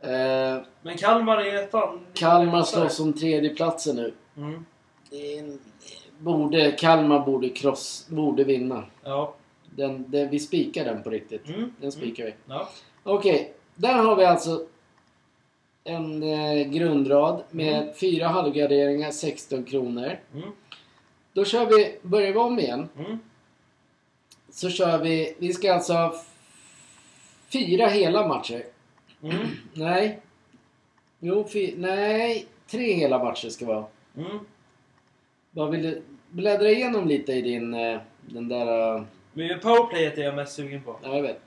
Eh, Men Kalmar är ettan. Kalmar slåss om tredjeplatsen nu. Mm. En, borde, Kalmar borde, cross, borde vinna. Ja. Den, den, vi spikar den på riktigt. Mm. Den spikar vi. Ja. Okej, där har vi alltså en eh, grundrad med Mm. fyra halvgarderingar, 16 kronor. Mm. Då kör vi, börjar vi om igen. Mm. Så kör vi, vi ska alltså ha fyra hela matcher. Mm. Nej. Jo, fy, nej. Tre hela matcher ska vara. Mm. Vad vill du bläddra igenom lite i din, eh, den där, eh, Men powerplayet är jag mest sugen på. ja jag vet.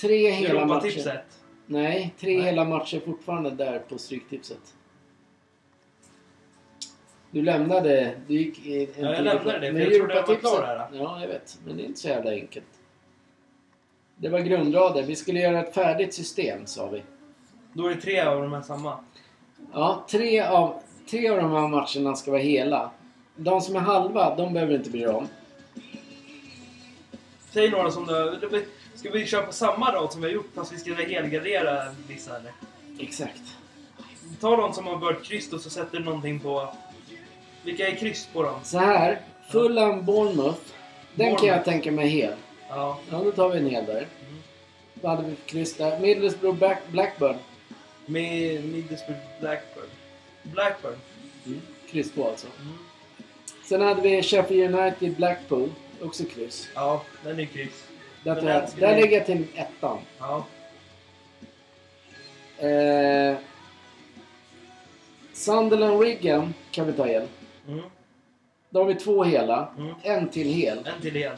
Tre hela matcher. Europatipset. Nej, tre Nej. hela matcher fortfarande där på Stryktipset. Du lämnade... Du gick en jag tid lämnade det, för jag trodde jag var klar där. Ja, jag vet. Men det är inte så jävla enkelt. Det var grundrader. Vi skulle göra ett färdigt system, sa vi. Då är det tre av de här samma. Ja, tre av, tre av de här matcherna ska vara hela. De som är halva, de behöver du inte bry dig om. Säg några som du... Ska vi köra på samma rad som vi har gjort fast vi ska helgardera vissa eller? Exakt. Ta de som har börjat kryss och så sätter du någonting på... Vilka är kryss på dem? Så här. Fulham Bournemouth. Den kan jag Bournemouth. tänka mig hel. Ja. Ja, då tar vi en hel där. Vad hade vi för kryss där? Middlesbrough Black, Blackburn. Med Middlesbrough Blackburn. Blackburn. Mm. Kryss 2 alltså. Mm. Sen hade vi Sheffield United Blackpool. Också kryss. Ja, den är kryss. Där, tar jag, där vi- lägger jag till ettan. Ja. Eh, Sunderland Wigan kan vi ta igen. Mm. Då har vi två hela. Mm. En till hel. En till igen.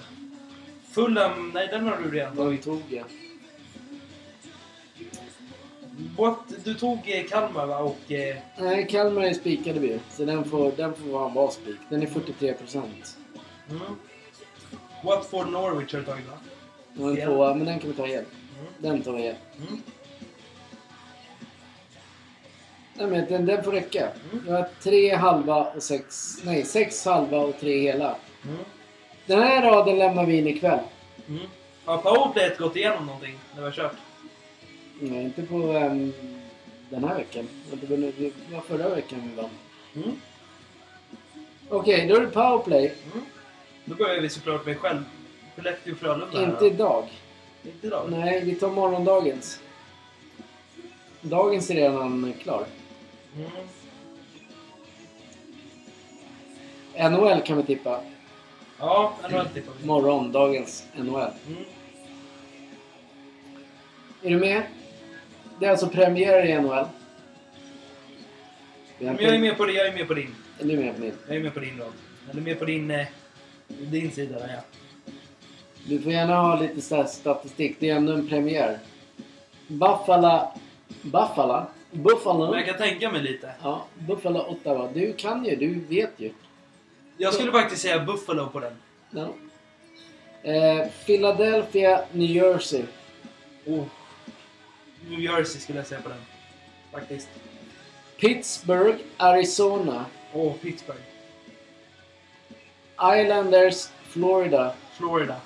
Fulham, nej den har du redan Vad vi tagit. tog jag. What, du tog eh, Kalmar va? Och... Eh, Nej, Kalmar är spikade vi. Så den får, den får vara en bra spik. Den är 43 mm. Watford Norwich har du tagit va? En Ja. tvåa, men den kan vi ta igen. Den tar vi igen. Mm. Nej, men den, den får räcka. Mm. Vi har tre halva och sex... Nej, sex halva och tre hela. Mm. Den här raden lämnar vi in ikväll. Mm. Har powerplayet gått igenom någonting när vi har kört? Nej, inte på ehm, den här veckan. Det var, förra veckan vi vann. Mm. Okej, då är det powerplay. Mm. Då börjar vi såklart med själv. Skellefteå och Frölunda. här Inte idag. Inte idag. Nej, vi tar morgondagens. Dagens är redan klar. Mm. NHL kan vi tippa. Ja, NHL tippar vi. Morgondagens NHL. Mm. Är du med? Det är alltså premiär i NHL. Men jag är med på det, jag är med på din. Är du med på min? Jag är med på din rad. Eller med på din, eh, din sida där ja. Du får gärna ha lite sta- statistik. Det är ändå en premiär. Buffalo... Buffalo? Buffalo? Men jag kan tänka mig lite. Ja, Buffalo Ottawa. Du kan ju, du vet ju. Jag skulle faktiskt säga Buffalo på den. Ja. Eh, Philadelphia, New Jersey. Oh. New Jersey skulle jag säga på den. Faktiskt. Pittsburgh, Arizona. Åh, oh, Pittsburgh. Islanders, Florida. Florida.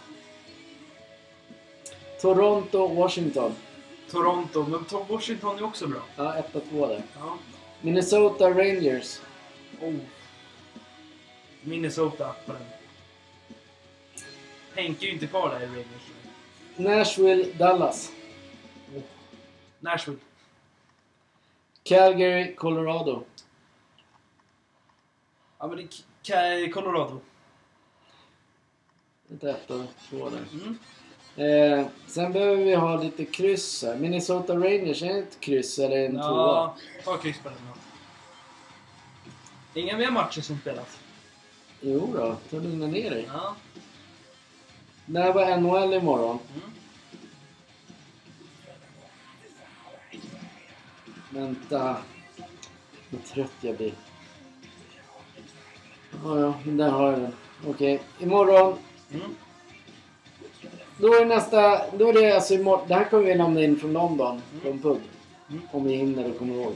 Toronto, Washington. Toronto. Men Washington är också bra. Ja, 1-2 där. Ja. Minnesota Rangers. Oh. Minnesota på den. Henke är ju inte kvar där i Rangers. Nashville, Dallas. Oh. Nashville. Calgary, Colorado. Ja, men det är Colorado. Ett 1 och 2 där. Mm. Eh, sen behöver vi ha lite kryss här. Minnesota Rangers, är det ett kryss eller en tvåa? Ja, ta kryss på den då. Inga mer matcher som spelas. Jo då, ta och lugna ner dig. Ja. Det här var NHL imorgon. Mm. Vänta. Vad trött jag blir. Ja, ja, där har jag den. Okej, imorgon. Mm. Då är nästa... Då är det alltså imorgon. Det här kommer vi lämna in från London. En pub. Om vi hinner och kommer ihåg.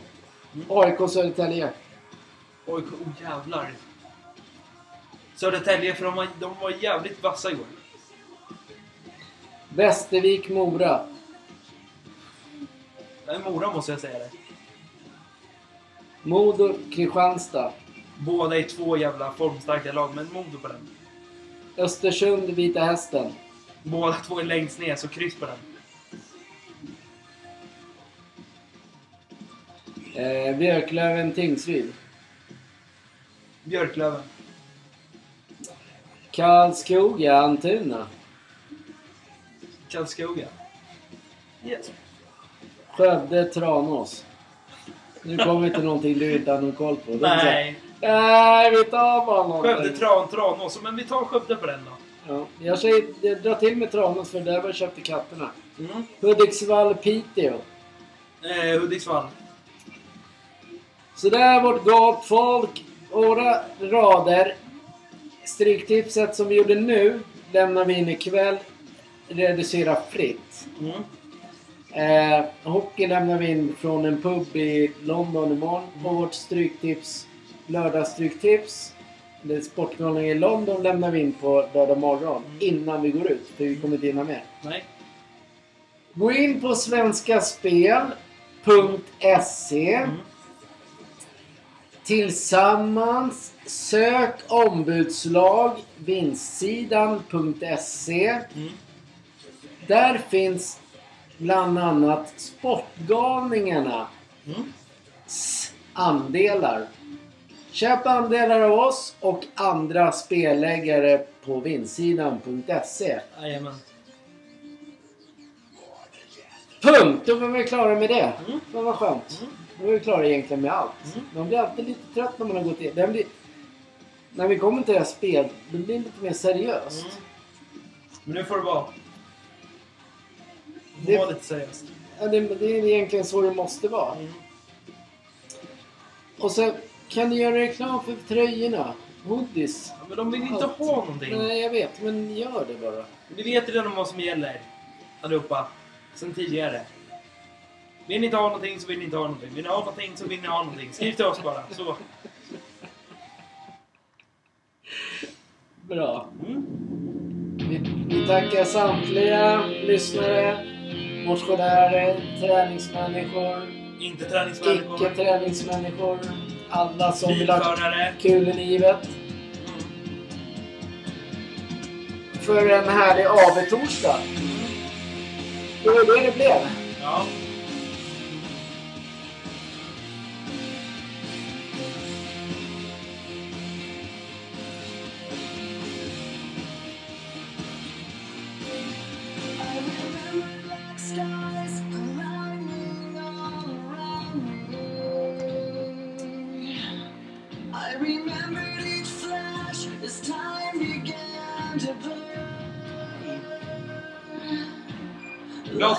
AIK Södertälje. Oj, oh, jävlar. Södertälje, för de var, de var jävligt vassa igår. Västervik Mora. Är Mora måste jag säga det. Modo Kristianstad. Båda är två jävla formstarka lag, men Modo på den. Östersund Vita Hästen. Båda två är längst ner, så kryss på den. Eh, Björklöven Tingsryd. Björklöven. Karlskoga Antuna. Karlskoga. Yes. Skövde Tranås. Nu kommer till någonting du inte har någon koll på. Nej. Nej, vi tar bara någonting. Skövde, Tran, Tranås. Men vi tar Skövde på den då. Ja, jag säger, jag drar till med Tranås för där var jag köpte katterna. Mm. Hudiksvall Piteå. Eh, Hudiksvall. Så där vårt gott folk. Våra rader. Stryktipset som vi gjorde nu lämnar vi in ikväll. Reducera fritt. Mm. Eh, hockey lämnar vi in från en pub i London imorgon. Och vårt stryktips, lördagsstryktips, eller Sportkanalen i London lämnar vi in på lördag morgon. Mm. Innan vi går ut, för vi kommer inte hinna med. Nej. Gå in på svenskaspel.se Mm. Tillsammans sök ombudslag vinstsidan.se Mm. Där finns bland annat Sportgalningarna Mm. andelar. Köp andelar av oss och andra spelläggare på vinstsidan.se. Jajamän. Punkt! Då var vi klara med det. Mm. Det var skönt. Mm. Då är vi klara egentligen med allt. Mm. Man blir alltid lite trött när man har gått in. Blir, när vi kommer till det här spel, då blir det lite mer seriöst. Mm. Men nu får det vara. Det Det- var lite seriöst. Ja, det, det är egentligen så det måste vara. Mm. Och så kan du göra reklam för tröjorna? Hoodies? Ja, men de vill inte ha någonting. Nej, jag vet. Men gör det bara. Vi vet redan vad som gäller. Allihopa. Sen tidigare. Vill ni inte ha någonting så vill ni inte ha någonting. Vill ni ha någonting så vill ni ha någonting. Skriv till oss bara. Så. Bra. Mm. Vi, vi tackar samtliga lyssnare, motionärer, träningsmänniskor. Inte träningsmänniskor. Icke träningsmänniskor alla som vill ha kul i livet. För en härlig AB-torsdag. Det var det det blev. Ja.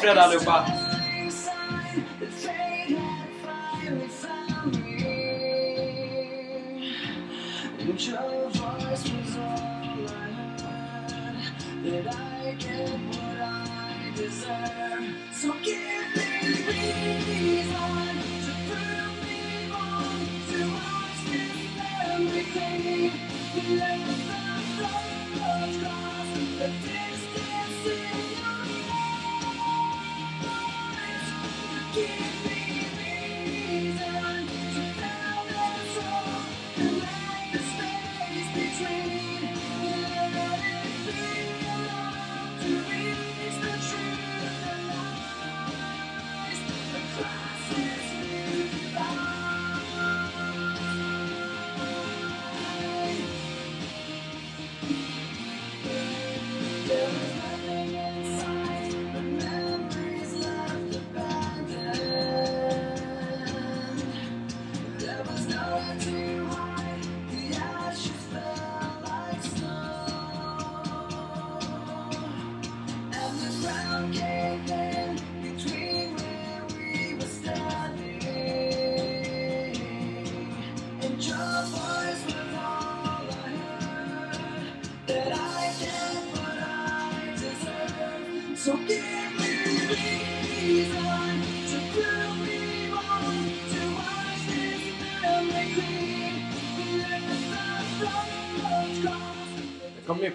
caralho, eu bato.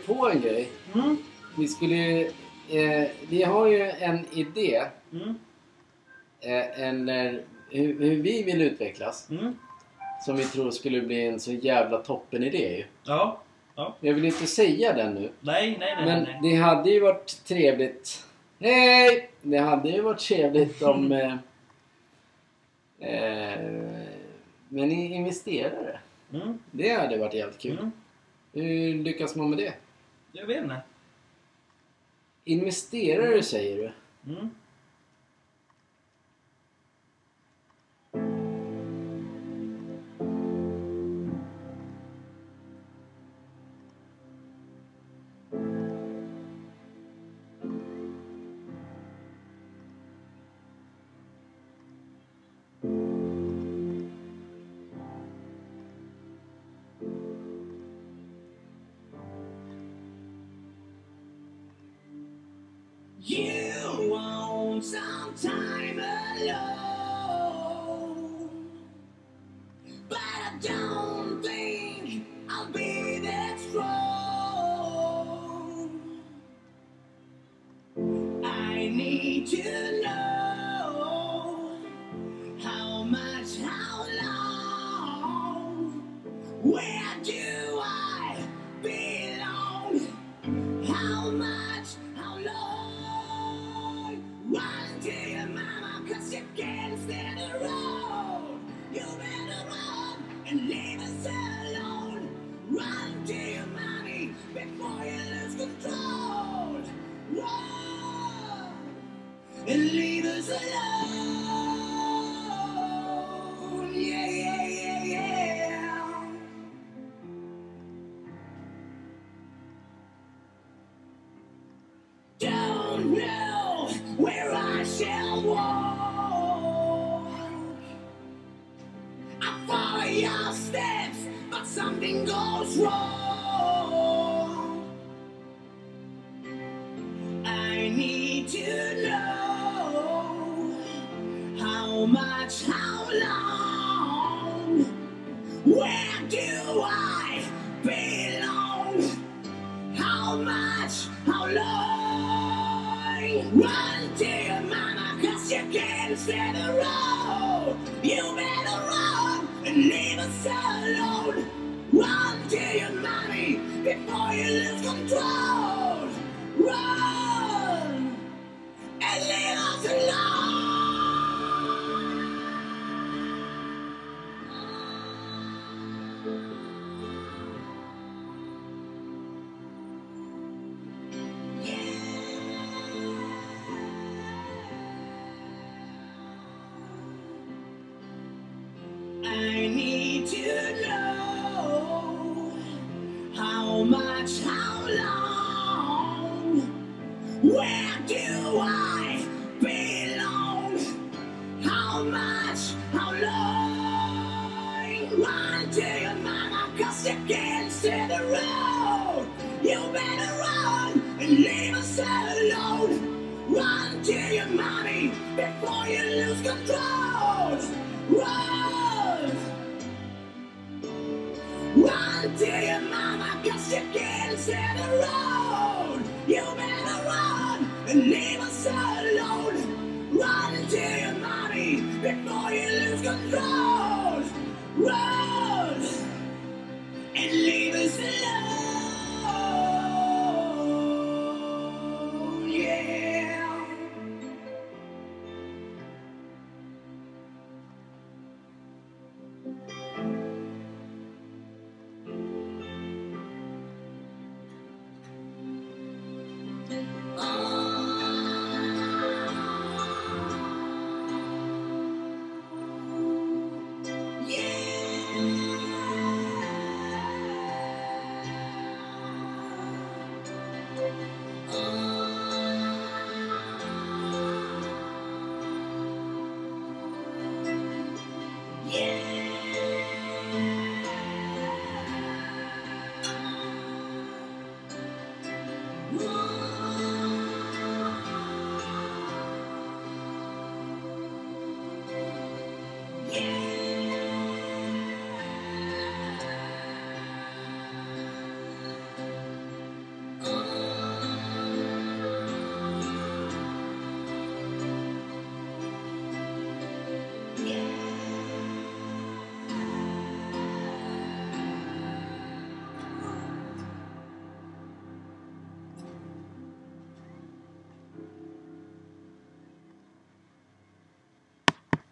på en grej. Mm. Vi skulle ju... Eh, vi har ju en idé. Mm. Eh, eller hur, hur, vi vill utvecklas. Mm. Som vi tror skulle bli en så jävla toppen idé ju. Ja. ja. Jag vill inte säga den nu. Nej, nej, nej. Men nej. det hade ju varit trevligt. Hej! Det hade ju varit trevligt om... eh, eh, men investerare. Mm. Det hade varit jävligt kul. Mm. Hur lyckas man med det? Jag vet inte. Investerare säger du? Mm. in a. You made You better run and leave us alone. Run money before you lose control.